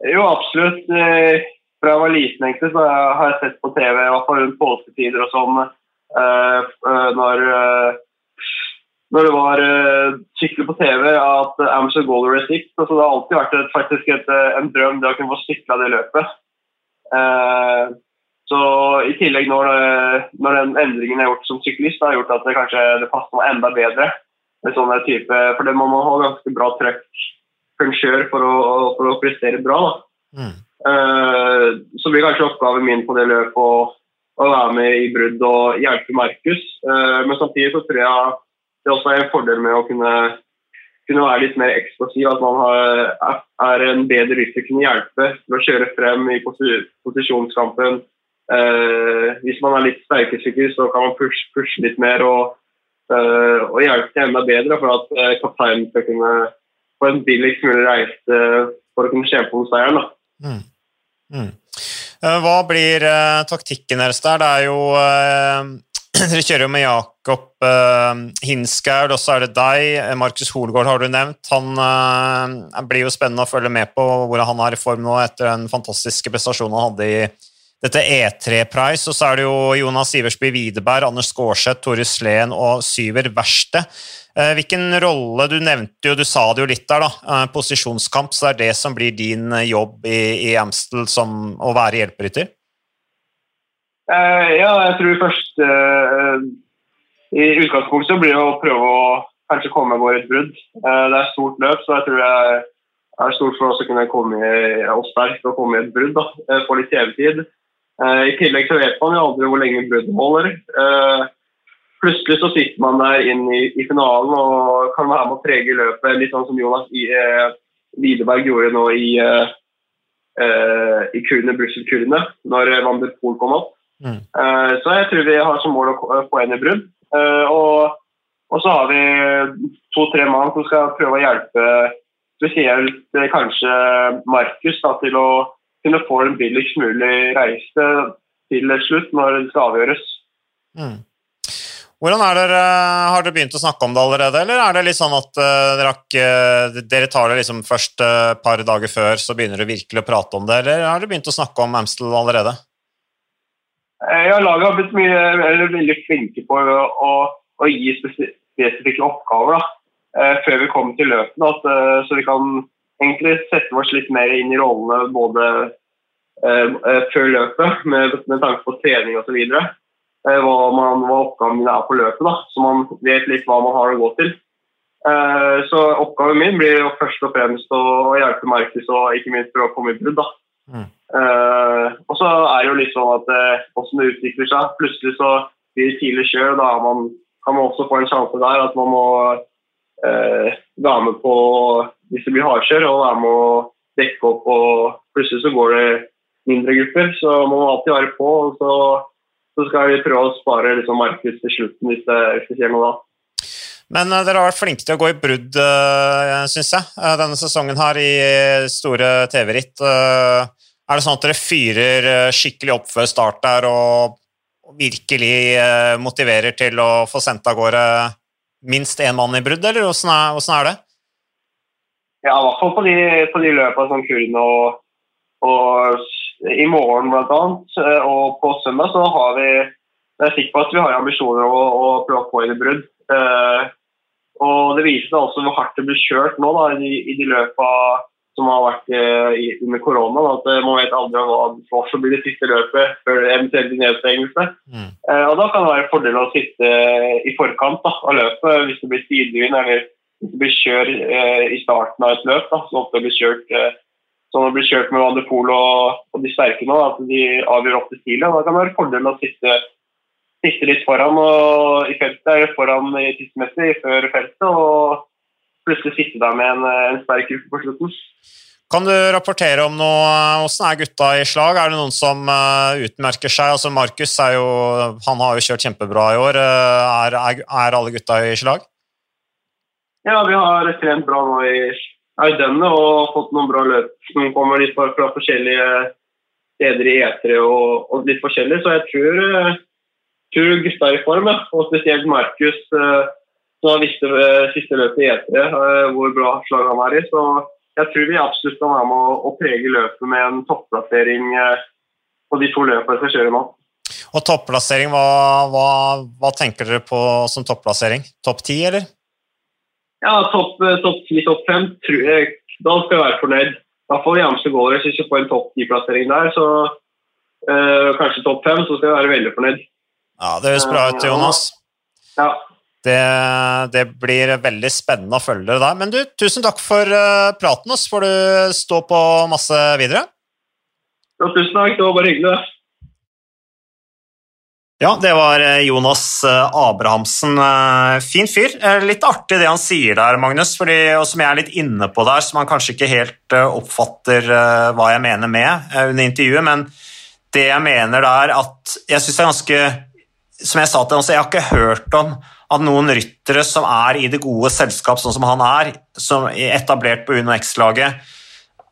Jo, absolutt. Eh, fra jeg var liten, egentlig, så har jeg sett på TV, i hvert fall rundt påsketider og sånn, uh, når når det var uh, skikkelig på TV at Amazon Gold Race gikk. Så det har alltid vært et, faktisk et, eh, en drøm det å kunne få sykla det løpet. Uh, så i tillegg når, når, den endringen jeg har gjort som syklist, har gjort at det kanskje det passer meg enda bedre med sånne type For det må man ha ganske bra trøkk for for for å prestere bra. Mm. Uh, så blir kanskje oppgaven min på det løpet å, å være med i brudd og hjelpe Markus. Uh, men samtidig så tror jeg det er også en fordel med å kunne, kunne være litt mer eksplosiv. At man har, er en bedre rytter kunne hjelpe til å kjøre frem i posisjonskampen. Eh, hvis man er litt sterkere syklist, så kan man pushe, pushe litt mer og, og hjelpe til enda bedre for at kapteinen skal kunne få en billigst mulig reise for å kunne kjempe om seieren. Mm. Mm. Eh, hva blir uh, taktikken deres der? Det er jo uh, Dere kjører jo med Jakob uh, Hinsgaard, og så er det deg. Markus Holgaard har du nevnt. Han blir jo spennende å følge med på hvordan han er i form nå etter den fantastiske prestasjonen han hadde i dette E3 Price. Og så er det jo Jonas Iversby Widerberg, Anders Skårseth, Tore Sleen og Syver Verste. Eh, hvilken rolle Du nevnte jo, du sa det jo litt der, da. Eh, posisjonskamp, så det er det som blir din eh, jobb i, i Amstel som å være hjelperytter? Uh, ja, jeg tror først uh, I utgangspunktet blir det å prøve å kanskje komme over et brudd. Uh, det er stort løp, så jeg tror det er stort for oss å kunne komme i, oss sterkt og komme i et brudd. da, Få litt TV-tid. I tillegg så vet man jo aldri hvor lenge bruddet holder plutselig så sitter man der inn i, i, finalen og kan være med å prege løpet, litt sånn som Jonas i, Widerberg gjorde nå i, i kurene, Brussel-kurene, når Van der Poel kom opp. Mm. Eh, så jeg tror vi har som mål å få en i brudd. Eh, og, og, så har vi to-tre mann som skal prøve å hjelpe spesielt eh, kanskje Markus til å kunne få en billigst mulig reise til slutt når det skal avgjøres. Mm. Hvordan er dere, Har dere begynt å snakke om det allerede, eller er det litt sånn at dere, dere, tar det liksom først et par dager før, så begynner dere virkelig å prate om det, eller har dere begynt å snakke om Amstel allerede? Eh, ja, Laget har blitt mye, veldig flinke på å, å, å gi spesifikke oppgaver da, uh, før vi kommer til løpene, at, uh, så vi kan egentlig sette oss litt mer inn i rollene både før løpet, med, med tanke på trening osv. Eh, hva, man, hva oppgaven min er på løpet, da, så man vet litt hva man har å gå til. Eh, så oppgaven min blir jo først og fremst å hjelpe Markus og ikke minst prøve å komme i brudd. da. Mm. Uh, og så er det jo litt sånn at hvordan det utvikler seg. Plutselig så blir det tidlig kjør, da man, kan man også få en sjanse der at man må uh, være med på hvis det blir hardkjør, og være med å dekke opp. og Plutselig så går det mindre grupper, så man må alltid være på. og så så skal vi prøve å spare liksom, Markus til slutten hvis det, hvis det skjer noe da. Men uh, dere har vært flinke til å gå i brudd, uh, eh, syns jeg, uh, denne sesongen her i store TV-ritt. Er det sånn at dere fyrer skikkelig opp før start der og, virkelig motiverer til å få sendt av gårde minst én mann i brudd, eller åssen er, er, det? Ja, i hvert fall på de, på de løpene som Kurn og, og i morgen bl.a. Eh, og på søndag så har vi jeg er sikker på at vi har ambisjoner om å, å prøve å få inn i brudd. Eh, og Det viser seg også hvor hardt det blir kjørt nå da, i, i de løpa som har vært eh, under korona. At eh, Man vet aldri hva, hva som blir det siste løpet før eventuelt nedstengelse. Mm. Eh, og Da kan det være en fordel å sitte i forkant da, av løpet hvis det blir sidevind eller hvis det blir kjør eh, i starten av et løp. Da, så ofte blir kjørt som det blir kjørt med Van de og, og, de sterke nå, at de avgjør opp til stilet. Da kan det være fordel å sitte, sitte litt foran og, i feltet, foran i tidsmessig før feltet, og plutselig sitte der med en, en sterk gruppe på slutten. Kan du rapportere om noe, hvordan er gutta i slag? Er det noen som uh, utmerker seg? Altså Markus har jo kjørt kjempebra i år. Uh, er, er, er, alle gutta i slag? Ja, vi har trent bra nå i er denne og fått noen bra løp. som kommer litt fra, fra forskjellige steder i E3 og, og, litt forskjellig, så jeg tror, eh, tror gutta er i form. Ja. Og spesielt Markus, eh, som har visst eh, siste løpet i E3 hvor bra slag han er i. Så jeg tror vi absolutt kan være med å, prege løpet med en topplassering på de to løpene som kjører nå. Og topplassering, hva, hva, hva tenker dere på som topplassering? Topp ti, eller? Ja, topp eh, top 10, topp 5. Da skal jeg være fornøyd. Da får vi Amster Goalers hvis vi får en topp 10-plassering der. Så øh, kanskje topp 5, så skal jeg være veldig fornøyd. Ja, Det høres bra ut, Jonas. Ja. Det, det, blir veldig spennende å følge dere der. Men du, tusen takk for uh, praten. Så får du stå på masse videre. Ja, tusen takk, det var bare hyggelig. Ja, det var eh, Jonas eh, Abrahamsen. Eh, fin fyr. Eh, Litt artig det han sier der, Magnus, fordi, og som jeg er litt inne på der, som han kanskje ikke helt eh, oppfatter eh, hva jeg mener med eh, under intervjuet, men det jeg mener der at jeg synes det er ganske Som jeg sa til ham, så jeg har ikke hørt om at noen ryttere som er i det gode selskap, sånn som han er, som er etablert på UnoX-laget,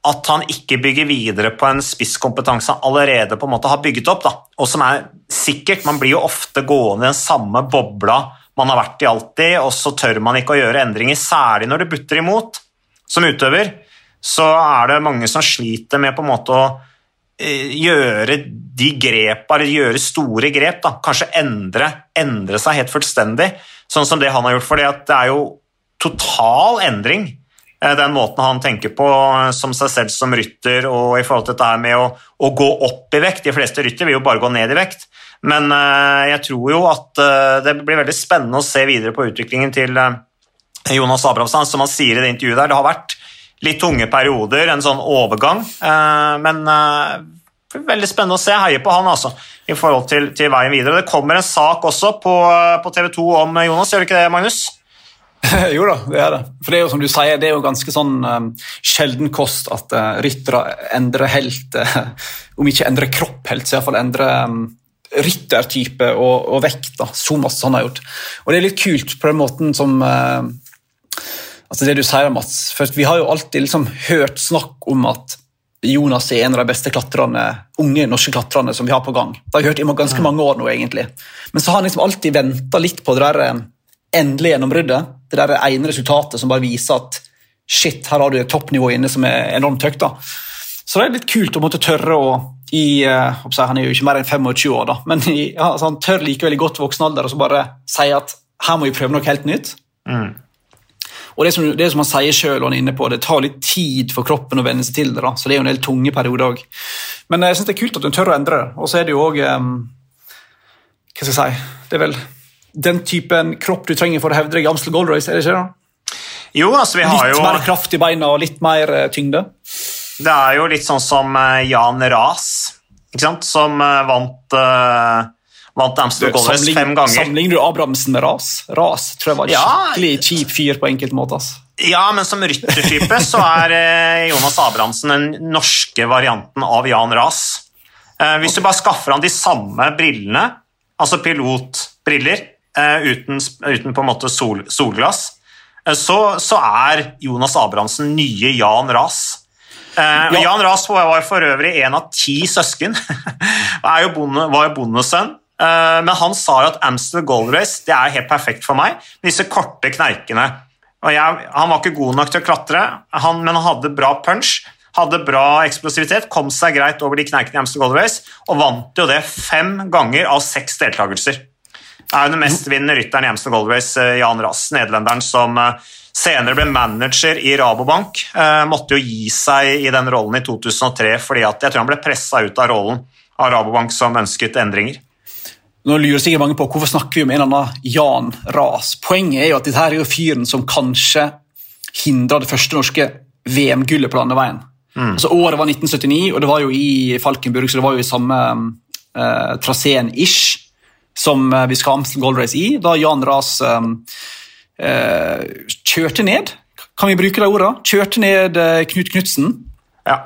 at han ikke bygger videre på en spisskompetanse han allerede på en måte har bygget opp, da, og som er sikkert Man blir jo ofte gående i den samme bobla man har vært i alltid, og så tør man ikke å gjøre endringer, særlig når det butter imot. Som utøver så er det mange som sliter med på en måte å gjøre de eller gjøre store grep, da. kanskje endre, endre seg helt fullstendig, sånn som det han har gjort. For det er jo total endring eh, den måten han tenker på eh, som seg selv som rytter, og i forhold til dette med å, å gå opp i vekt. De fleste rytter vil jo bare gå ned i vekt, men eh, jeg tror jo at eh, det blir veldig spennende å se videre på utviklingen til eh, Jonas Abrahamsen. Som han sier i det intervjuet der, det har vært litt tunge perioder, en sånn overgang, eh, men eh, veldig spennende å se. Heier på han altså, i forhold til, til veien videre. Det kommer en sak også på, på TV 2 om Jonas, gjør det ikke det, Magnus? jo da, det er det. For det er jo som du sier, det er jo ganske sånn sjelden kost at uh, ryttere endrer helt Om ikke endrer kropp helt, så iallfall endrer ryttertype og, og vekt. da, Så masse han har gjort. Og det er litt kult på den måten som altså det du sier, Mats. For vi har jo alltid liksom hørt snakk om at Jonas er en av de beste klatrene, unge norske klatrerne som vi har på gang. Det har vi hørt i ganske mange år nå, egentlig. Men så har han liksom alltid venta litt på det der eh, endelige gjennombruddet. Det der ene resultatet som bare viser at shit, her har du et toppnivå inne som er enormt høyt. da. Så det er litt kult å måtte tørre å i, eh, Han er jo ikke mer enn 25 år, da, men i, altså, han tør likevel i godt voksen alder og bare si at her må vi prøve noe helt nytt. Mm. Og det som, det som han sier og han er inne på, det tar litt tid for kroppen å venne seg til det. da, så det er jo en del tunge perioder òg. Men jeg synes det er kult at hun tør å endre det. Og så er det jo òg um, Hva skal jeg si Det er vel den typen kropp du trenger for å hevde deg i Amstel Gold Race, er det ikke det? Jo, altså vi har Litt jo mer kraft i beina og litt mer eh, tyngde. Det er jo litt sånn som eh, Jan Ras, som eh, vant, uh, vant Amstel Gold Race fem ganger. Sammenligner du Abrahamsen med Ras? Ras tror jeg var en Ja. skikkelig kjip fyr på enkelte måter. Ja, men som ryttertype så er eh, Jonas Abrahamsen den norske varianten av Jan Ras. Eh, Hvis du bare skaffer han de samme brillene, altså pilotbriller, eh, uten, uten på en måte sol, solglass, så, så er Jonas Abrahamsen nye Jan Ras. Eh, Ja. Jan Ras var var for øvrig en av ti søsken. er jo bonde, var bondesønn. Eh, Men han sa jo at Amstel Gold Race det er helt perfekt for meg. Disse korte kneikene. Jeg, han var ikke god nok til å klatre, han, men han hadde bra punch. Hadde bra eksplosivitet, kom seg greit over de kneikene i Amstel Gold Race og vant jo det fem ganger av seks deltakelser. Det er jo den mestvinnende rytteren i Amstel Gold Race, eh, Jan Rass, nederlenderen som eh, senere ble manager i Rabobank. Måtte jo gi seg i den rollen i 2003 fordi jeg tror han ble pressa ut av rollen av Rabobank som ønsket endringer. Nå lurer sikkert mange på hvorfor snakker vi om en eller annen Jan Ras. Poenget er jo at dette er jo fyren som kanskje hindra det første norske VM-gullet på landeveien. Altså Året var 1979, og det var jo i Falkenburg, så det var jo i samme uh, traseen ish som uh, vi skal ha Amstel Gold Race i. Da Jan Ras um, uh, kjørte ned, kan vi bruke de ordene? Kjørte ned uh, Knut Knutsen. Ja,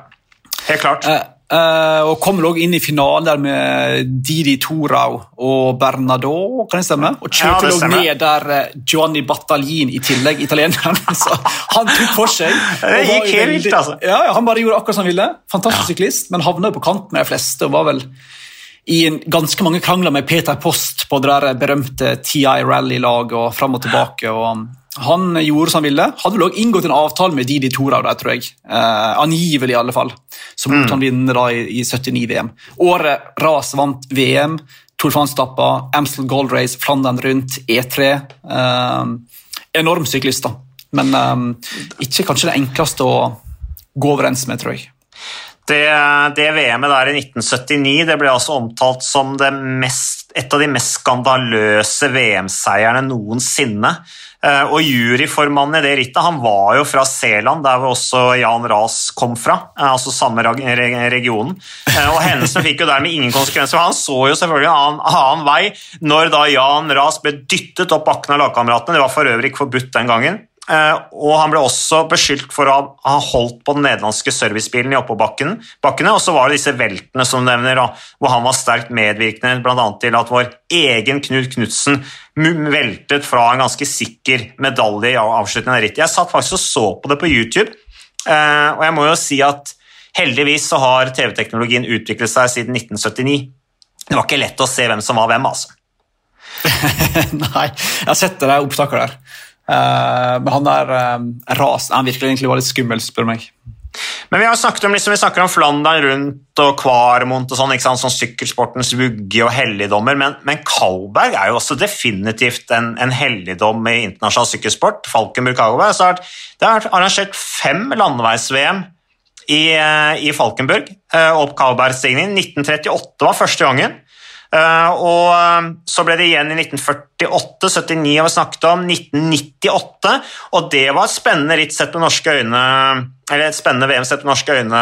helt klart. Eh, og kom også inn i finalen med Didi Torau og Bernardo, kan det stemme? Og Ja, kjørte stemmer. ned der eh, Giovanni Battaglin i tillegg, italieneren. Så han tok for seg. Det gikk helt vilt, altså. Ja, ja, Han bare gjorde akkurat som han ville. Fantastisk syklist, men havna på kant med de fleste. og var vel i en, ganske mange krangler med Peter Post på det der berømte TI Rally-laget og fram og tilbake. og Han gjorde som han ville. Hadde vel også inngått en avtale med Didi Torau, der, tror jeg. Eh, angivelig, i alle fall. Så lot han vinne da i, i 79-VM. Året Ras vant VM, Tour France-etappa, Amstel Gold Race, Flandern rundt, E3. Eh, enorm syklist, da. Men eh, ikke kanskje det enkleste å gå overens med, tror jeg. Det, det VM-et der i 1979 det ble altså omtalt som mest, et av de mest skandaløse VM-seierne noensinne. Eh, og Juryformannen i det rittet han var jo fra Seland, der også Jan Ras kom fra. Eh, altså samme regionen. Eh, og Hendelsen fikk jo dermed ingen konsekvenser. Han så jo selvfølgelig en annen, annen vei når da Jan Ras ble dyttet opp bakken av lagkameratene. Det var for øvrig ikke forbudt den gangen. Eh, og han ble også beskyldt for å ha holdt på den nederlandske servicebilen i oppoverbakkene. Og så var det disse veltene som nevner, hvor han var sterkt medvirkende bl.a. til at vår egen Knut Knutsen veltet fra en ganske sikker medalje i avslutningen av rittet. Jeg satt faktisk og så på det på YouTube, eh, og jeg må jo si at heldigvis så har TV-teknologien utviklet seg siden 1979. Det var ikke lett å se hvem som var hvem, altså. Nei, jeg har sett det der opptaket der. Uh, men han der uh, ras, han virkelig egentlig litt skummel, spør du meg. Men vi har snakket om, liksom, vi snakker om Flandern rundt og Kvarmont og sånn, ikke sant? sånn sykkelsportens vugge og helligdommer, men, men Kalberg er jo også definitivt en, en helligdom i internasjonal sykkelsport. Falkenburg-Kalberg. Så det har arrangert fem landeveis-VM i, uh, i, Falkenburg opp Kalbergstigningen. 1938 var første gangen. Uh, og uh, så ble det igjen i 1948, 79 har vi snakket om, 1998, og det var et spennende ritt sett med norske øyne eller et spennende VM sett med norske øyne,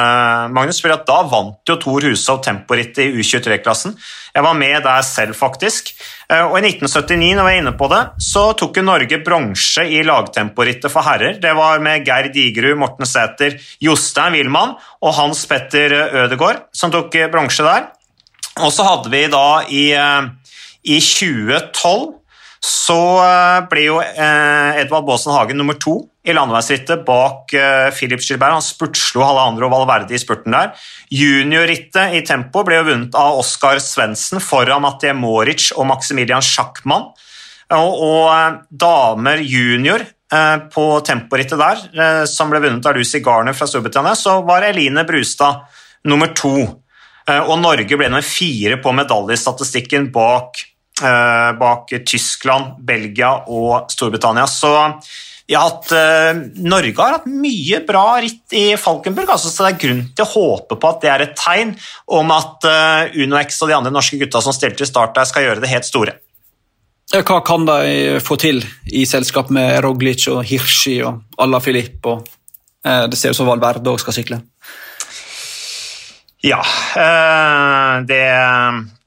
Magnus, for da vant jo Thor Hushov temporittet i U23-klassen. Jeg var med der selv, faktisk. Uh, og i 1979, når vi er inne på det, så tok Norge bronse i lagtemporittet for herrer. Det var med Geir Digerud, Morten Sæther, Jostein Wilman og Hans Petter Ødegaard som tok bronse der. Og så hadde vi da i, eh, i 2012 så eh, ble jo eh, Edvard Baasen Hagen nummer to i landeveisrittet bak Philip Gilbert. Han spurtslo Hallandro Valverde i spurten der. Juniorrittet i tempo ble jo vunnet av Oskar Svendsen foran Mathie Moric og Maximilian Schackmann. Og, og damer junior på temporittet der, som ble vunnet av Lucy Garner fra Storbritannia, så var Eline Brustad nummer to. Eh, og Norge ble nummer fire på medaljestatistikken bak, eh, bak Tyskland, Belgia og Storbritannia. Så hatt, uh, Norge har hatt mye bra ritt i Falkenburg, altså, så det er grunn til å håpe på at det er et tegn om at uh, Uno X og de andre norske gutta som stilte i start der, skal gjøre det helt store. Hva kan de få til i selskap med Roglic og Hirschi og Alla Filip? Og, uh, det ser ut som Valverde òg skal sykle. Ja, eh, det,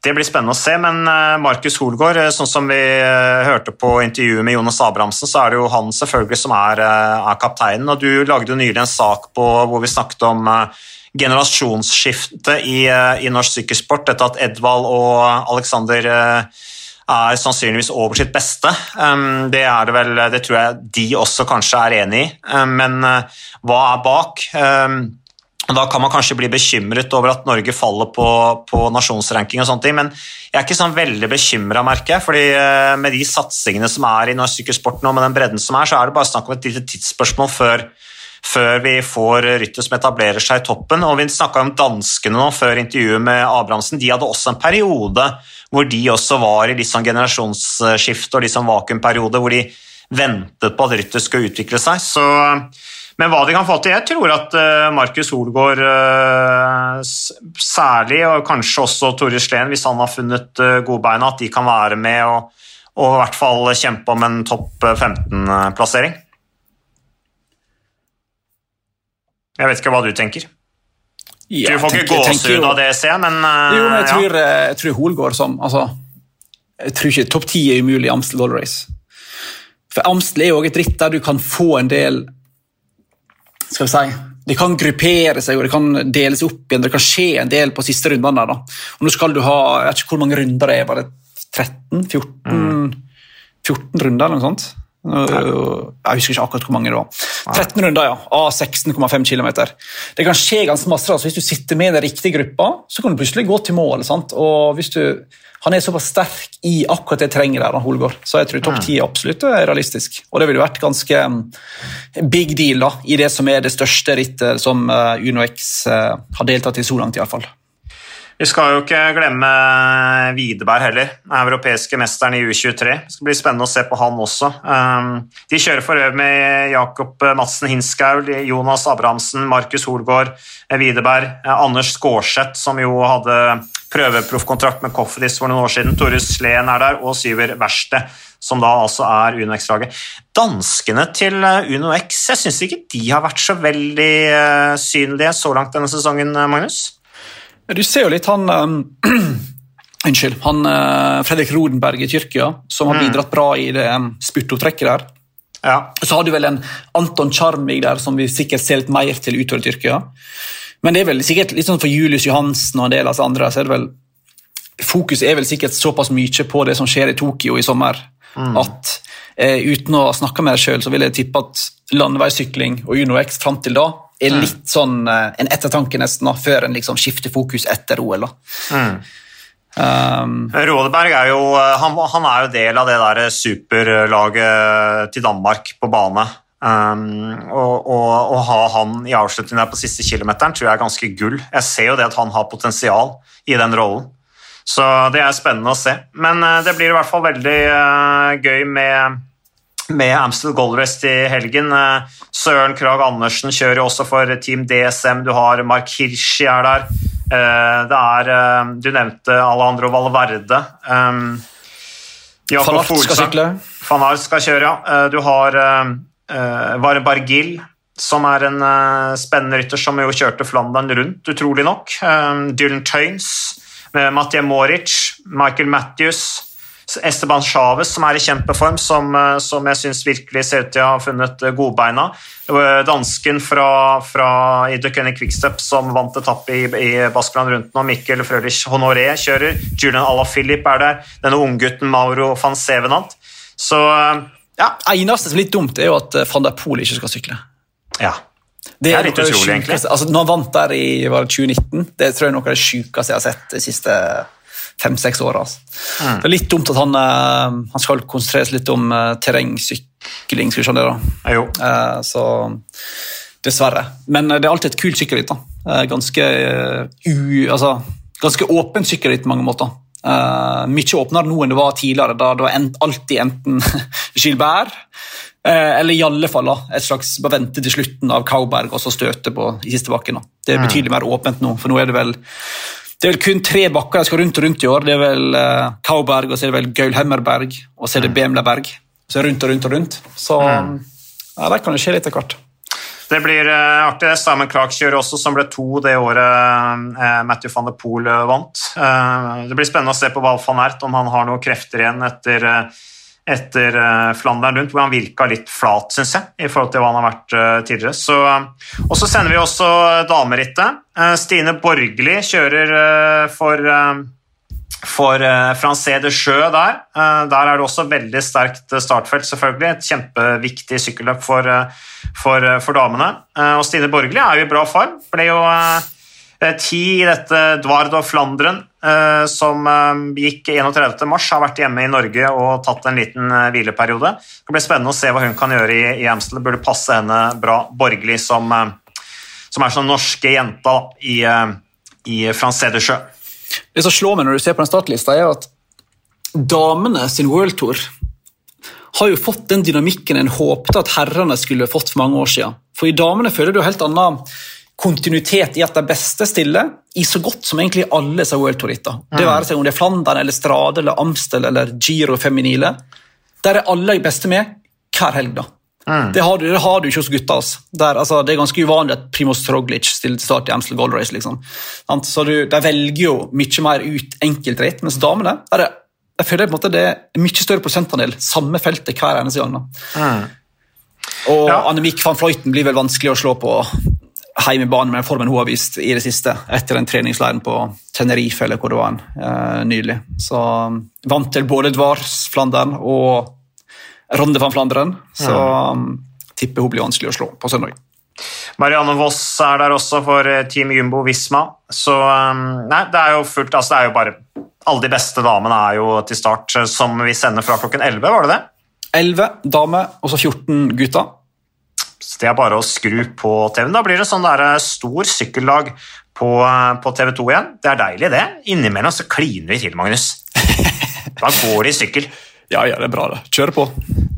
det, blir spennende å se. Men eh, Markus Holgaard, eh, sånn som vi hørte på intervjuet med Jonas Abrahamsen, så er det jo han selvfølgelig som er, er kapteinen. Og du lagde jo nylig en sak på, hvor vi snakket om generasjonsskiftet i, i norsk sykkelsport etter at Edvald og Alexander er sannsynligvis over sitt beste. Det er det vel, det tror jeg de også kanskje er enig i. Men hva er bak? Da kan man kanskje bli bekymret over at Norge faller på, på nasjonsranking, og sånne ting, men jeg er ikke sånn veldig bekymra, merker jeg. fordi eh, med de satsingene som er i norsk sykkelsport nå, med den bredden som er, så er det bare snakk om et lite tidsspørsmål før, før vi får rytter som etablerer seg i toppen. Og Vi snakka om danskene nå før intervjuet med Abrahamsen. De hadde også en periode hvor de også var i litt sånn generasjonsskifte og litt sånn vakuumperiode, hvor de ventet på at rytter skulle utvikle seg. Så men hva de kan få til Jeg tror at uh, Markus Holgaard uh, særlig, og kanskje også Tore Sleen, hvis han har funnet gode godbeina, at de kan være med og, og i hvert fall kjempe om en topp 15-plassering. Jeg vet ikke hva du tenker. Ja, du får ikke gåsehud av det, ser jeg, men uh, Jo, men jeg tror, ja. jeg tror Holgaard som altså, Jeg tror ikke topp ti er umulig i Amstel Gold Race. For Amstel er jo et ritt der du kan få en del skal vi si, det kan gruppere seg og det kan deles opp igjen. Det kan skje en del på siste rundene. Da. Og nå skal du ha jeg vet ikke hvor mange runder det er. Var det 13? 14, mm. 14 runder eller noe sånt? Jeg husker ikke akkurat hvor mange det var. 13 runder, ja. Av 16,5 km. Det kan skje ganske masse. Altså, hvis du sitter med den riktige gruppa, så kan du plutselig gå til mål. Sant? Og hvis du han er såpass sterk i akkurat det trenger der, Holgaard. Så jeg tror topp ti absolutt er realistisk. Og det ville vært ganske um, big deal da, i det som er det største rittet som uh, UnoX har deltatt i så langt, iallfall. Vi skal jo ikke glemme Widerberg heller, den europeiske mesteren i U23. Det skal bli spennende å se på han også. Um, de kjører for øvrig med Jakob Madsen Hinskaul, Jonas Abrahamsen, Markus Holgaard, Widerberg, Anders Skårseth, som jo hadde prøveproffkontrakt med Coffedis for noen år siden, Tore Sleen er der, og Syver Verste, som da altså er Uno X-laget. Danskene til Uno X, jeg syns ikke de har vært så veldig uh, synlige så langt denne sesongen, Magnus? Du ser jo litt han um, Unnskyld. han uh, Fredrik Rodenberg i Tyrkia, som har bidratt bra i det um, spurtopptrekket der. Ja. Så har du vel en Anton Charmig der, som vi sikkert ser litt mer til utover Tyrkia. Men det er vel sikkert litt sånn for Julius Johansen og en del av oss andre, så er det vel Fokuset er vel sikkert såpass mye på det som skjer i Tokyo i sommer, mm. at eh, uten å snakke med deg sjøl, så vil jeg tippe at landeveissykling og UnoX fram til da er Mm. litt sånn eh, en ettertanke nesten, da, før en liksom skifter fokus etter OL. da. Mm. Um, Rodeberg er jo, han, han er jo del av det der superlaget til Danmark på bane. Um, og, og, og ha han i avslutningen der på siste kilometeren tror jeg er ganske gull. Jeg ser jo det at han har potensial i den rollen. Så det er spennende å se. Men uh, det blir i hvert fall veldig uh, gøy med, med Amstel Goldrest i helgen. Uh, Søren Krag Andersen kjører jo også for Team DSM. Du har Mark Hirschi er der. Uh, det er uh, Du nevnte Alejandro Valverde. Jakob Fanart skal sykle. Fanart skal kjøre, ja. Du har Vare Bargil, som er en spennende rytter som jo kjørte Flandern rundt, utrolig nok. Dylan Tøynes, Mathieu Moric, Michael Matthews, Esteban Chávez, som er i kjempeform, som, uh, som jeg syns virkelig ser ut til å ha funnet uh, godbeina. Uh, Dansken fra, fra i The Quickstep som vant etappe i, i Baskeland rundt nå, Mikkel Frølich Honoré kjører. Julian Alaphilippe er der. Denne unggutten Mauro van Sevenant. Så ja. eneste som er litt dumt, er jo at eh, van der Poel ikke skal sykle. ja. Det er litt er, litt utrolig, egentlig. Altså, når han vant der i 2019, det tror jeg er noe av det sjukeste jeg har sett de siste fem-seks åra. Altså. Mm. Det er litt dumt at han, eh, han skal konsentreres litt om uh, terrengsykling. skal vi skjønne det. Jo. Eh, så dessverre. Men eh, det er alltid et kult sykkelritt. da. Eh, ganske, eh, u, altså, ganske åpent sykkelritt på mange måter. Uh, mye åpnere nå enn det var tidligere, da det var en, alltid enten Gilbert uh, eller i alle fall da, et slags bare vente til slutten av Kauberg og så støte på i siste bakken. da. Det er betydelig mer åpent nå, for nå er det vel det er vel kun tre bakker de skal rundt og rundt i år. Det er vel uh, Kauberg, og så er det vel Gaulhemmerberg, og så er det Bemleberg. Så rundt og rundt og rundt. Så ja, der kan det skje litt etter hvert. Det blir uh, artig. Simon Clark kjører også, som ble to det året uh, Matthew van der Poel vant. Det blir spennende å se på Val van Ert, om han har noen krefter igjen etter, uh, etter uh, Flandern rundt, hvor han virka litt flat, syns jeg, i forhold til hva han har vært uh, tidligere. Så, uh, og så sender vi også damerittet. Stine Borgli kjører for for Francé de Jeu der. Eh, der er det også veldig sterkt eh, startfelt, selvfølgelig. Et kjempeviktig sykkelløp for, eh, for, eh, for damene. Eh, og Stine Borgli er jo i bra form. Ble jo eh, ti i dette Dvard og Flandren, eh, som eh, gikk 31. mars. Har vært hjemme i Norge og tatt en liten eh, hvileperiode. Det blir spennende å se hva hun kan gjøre i, Amstel. Det burde passe henne bra. borgerlig, som, eh, som er sånn norske jenta i, eh, i de Jeu. Det som slår meg når du ser på den startlista, er at damene sin World Tour har jo fått den dynamikken en håpte at herrene skulle fått for mange år siden. For i damene føler du helt annen kontinuitet i at de beste stiller i så godt som egentlig alle disse World Tour-rittene. Det være seg om det er Flandern, eller Strade, eller Amstel eller Giro Feminile. Der er alle de beste med hver helg. da. Det, har du, det har du ikke hos gutta. Altså. Der, altså, det er ganske uvanlig at Primoz Roglic stiller til start i Amstel Gold Race. liksom. Så du, De velger jo mye mer ut enkeltritt, mens damene der er, jeg føler på en måte det er mye større prosentandel samme feltet hver eneste gang. da. Og Ja. Annemiek van Vleuten blir vel vanskelig å slå på heimebane med den formen hun har vist i det siste, etter den treningsleiren på Tenerife eller hvor det var eh, nylig. Så um, vant til både Dvars Flandern og Ronde van Flandern, så um, tipper hun blir vanskelig å slå på søndag. Marianne Voss er der også for eh, Team Jumbo Visma. Så um, nei, det er jo fullt Altså, det er jo bare Alle de beste damene er jo til start, eh, som vi sender fra klokken 11, var det det? 11 damer og så 14 gutter. Så det er bare å skru på TV-en. Da blir det sånn der eh, stor sykkeldag på, på TV 2 igjen. Det er deilig, det. Innimellom så kliner vi til, Magnus. Da går det i sykkel. Ja, ja, det er bra, det. Kjøre på.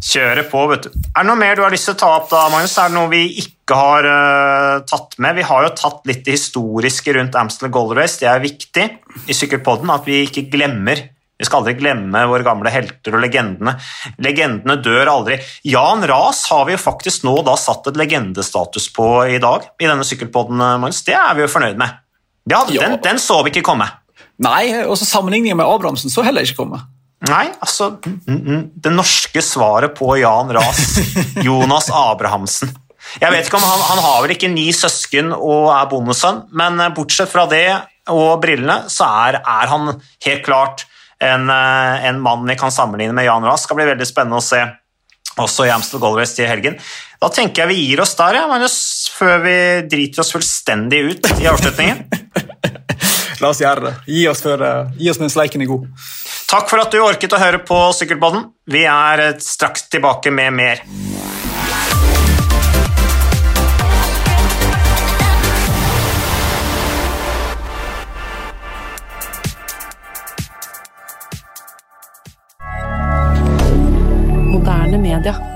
Kjøre på, vet du. Er det noe mer du har lyst til å ta opp, da, Magnus? Er det noe vi ikke har uh, tatt med? Vi har jo tatt litt det historiske rundt Amstel Gold Race. Det er viktig i Sykkelpodden at vi ikke glemmer vi skal aldri glemme våre gamle helter og legendene. Legendene dør aldri. Jan Ras har vi jo faktisk nå da satt et legendestatus på i dag, i denne sykkelpodden, Magnus. Det er vi jo fornøyd med. Ja, Ja. Den, den så vi ikke komme. Nei, også sammenligningen med Abrahamsen så heller ikke komme. Nei, altså mm, mm, Det norske svaret på Jan Ras. Jonas Abrahamsen. Jeg vet ikke om Han, han har vel ikke ni søsken og er bondesønn, men eh, bortsett fra det og brillene, så er, er han helt klart en, eh, en mann vi kan sammenligne med Jan Rask. Det skal bli veldig spennende å se også i Amstel Gold til helgen. Da tenker jeg vi gir oss der, ja, Magnus, før vi driter oss fullstendig ut i avslutningen. La oss gjøre det. Gi oss, før, eh, gi oss mens leiken er god. Takk for at du orket å høre på Sykkelpodden. Vi er eh, straks tilbake med mer. Moderne media.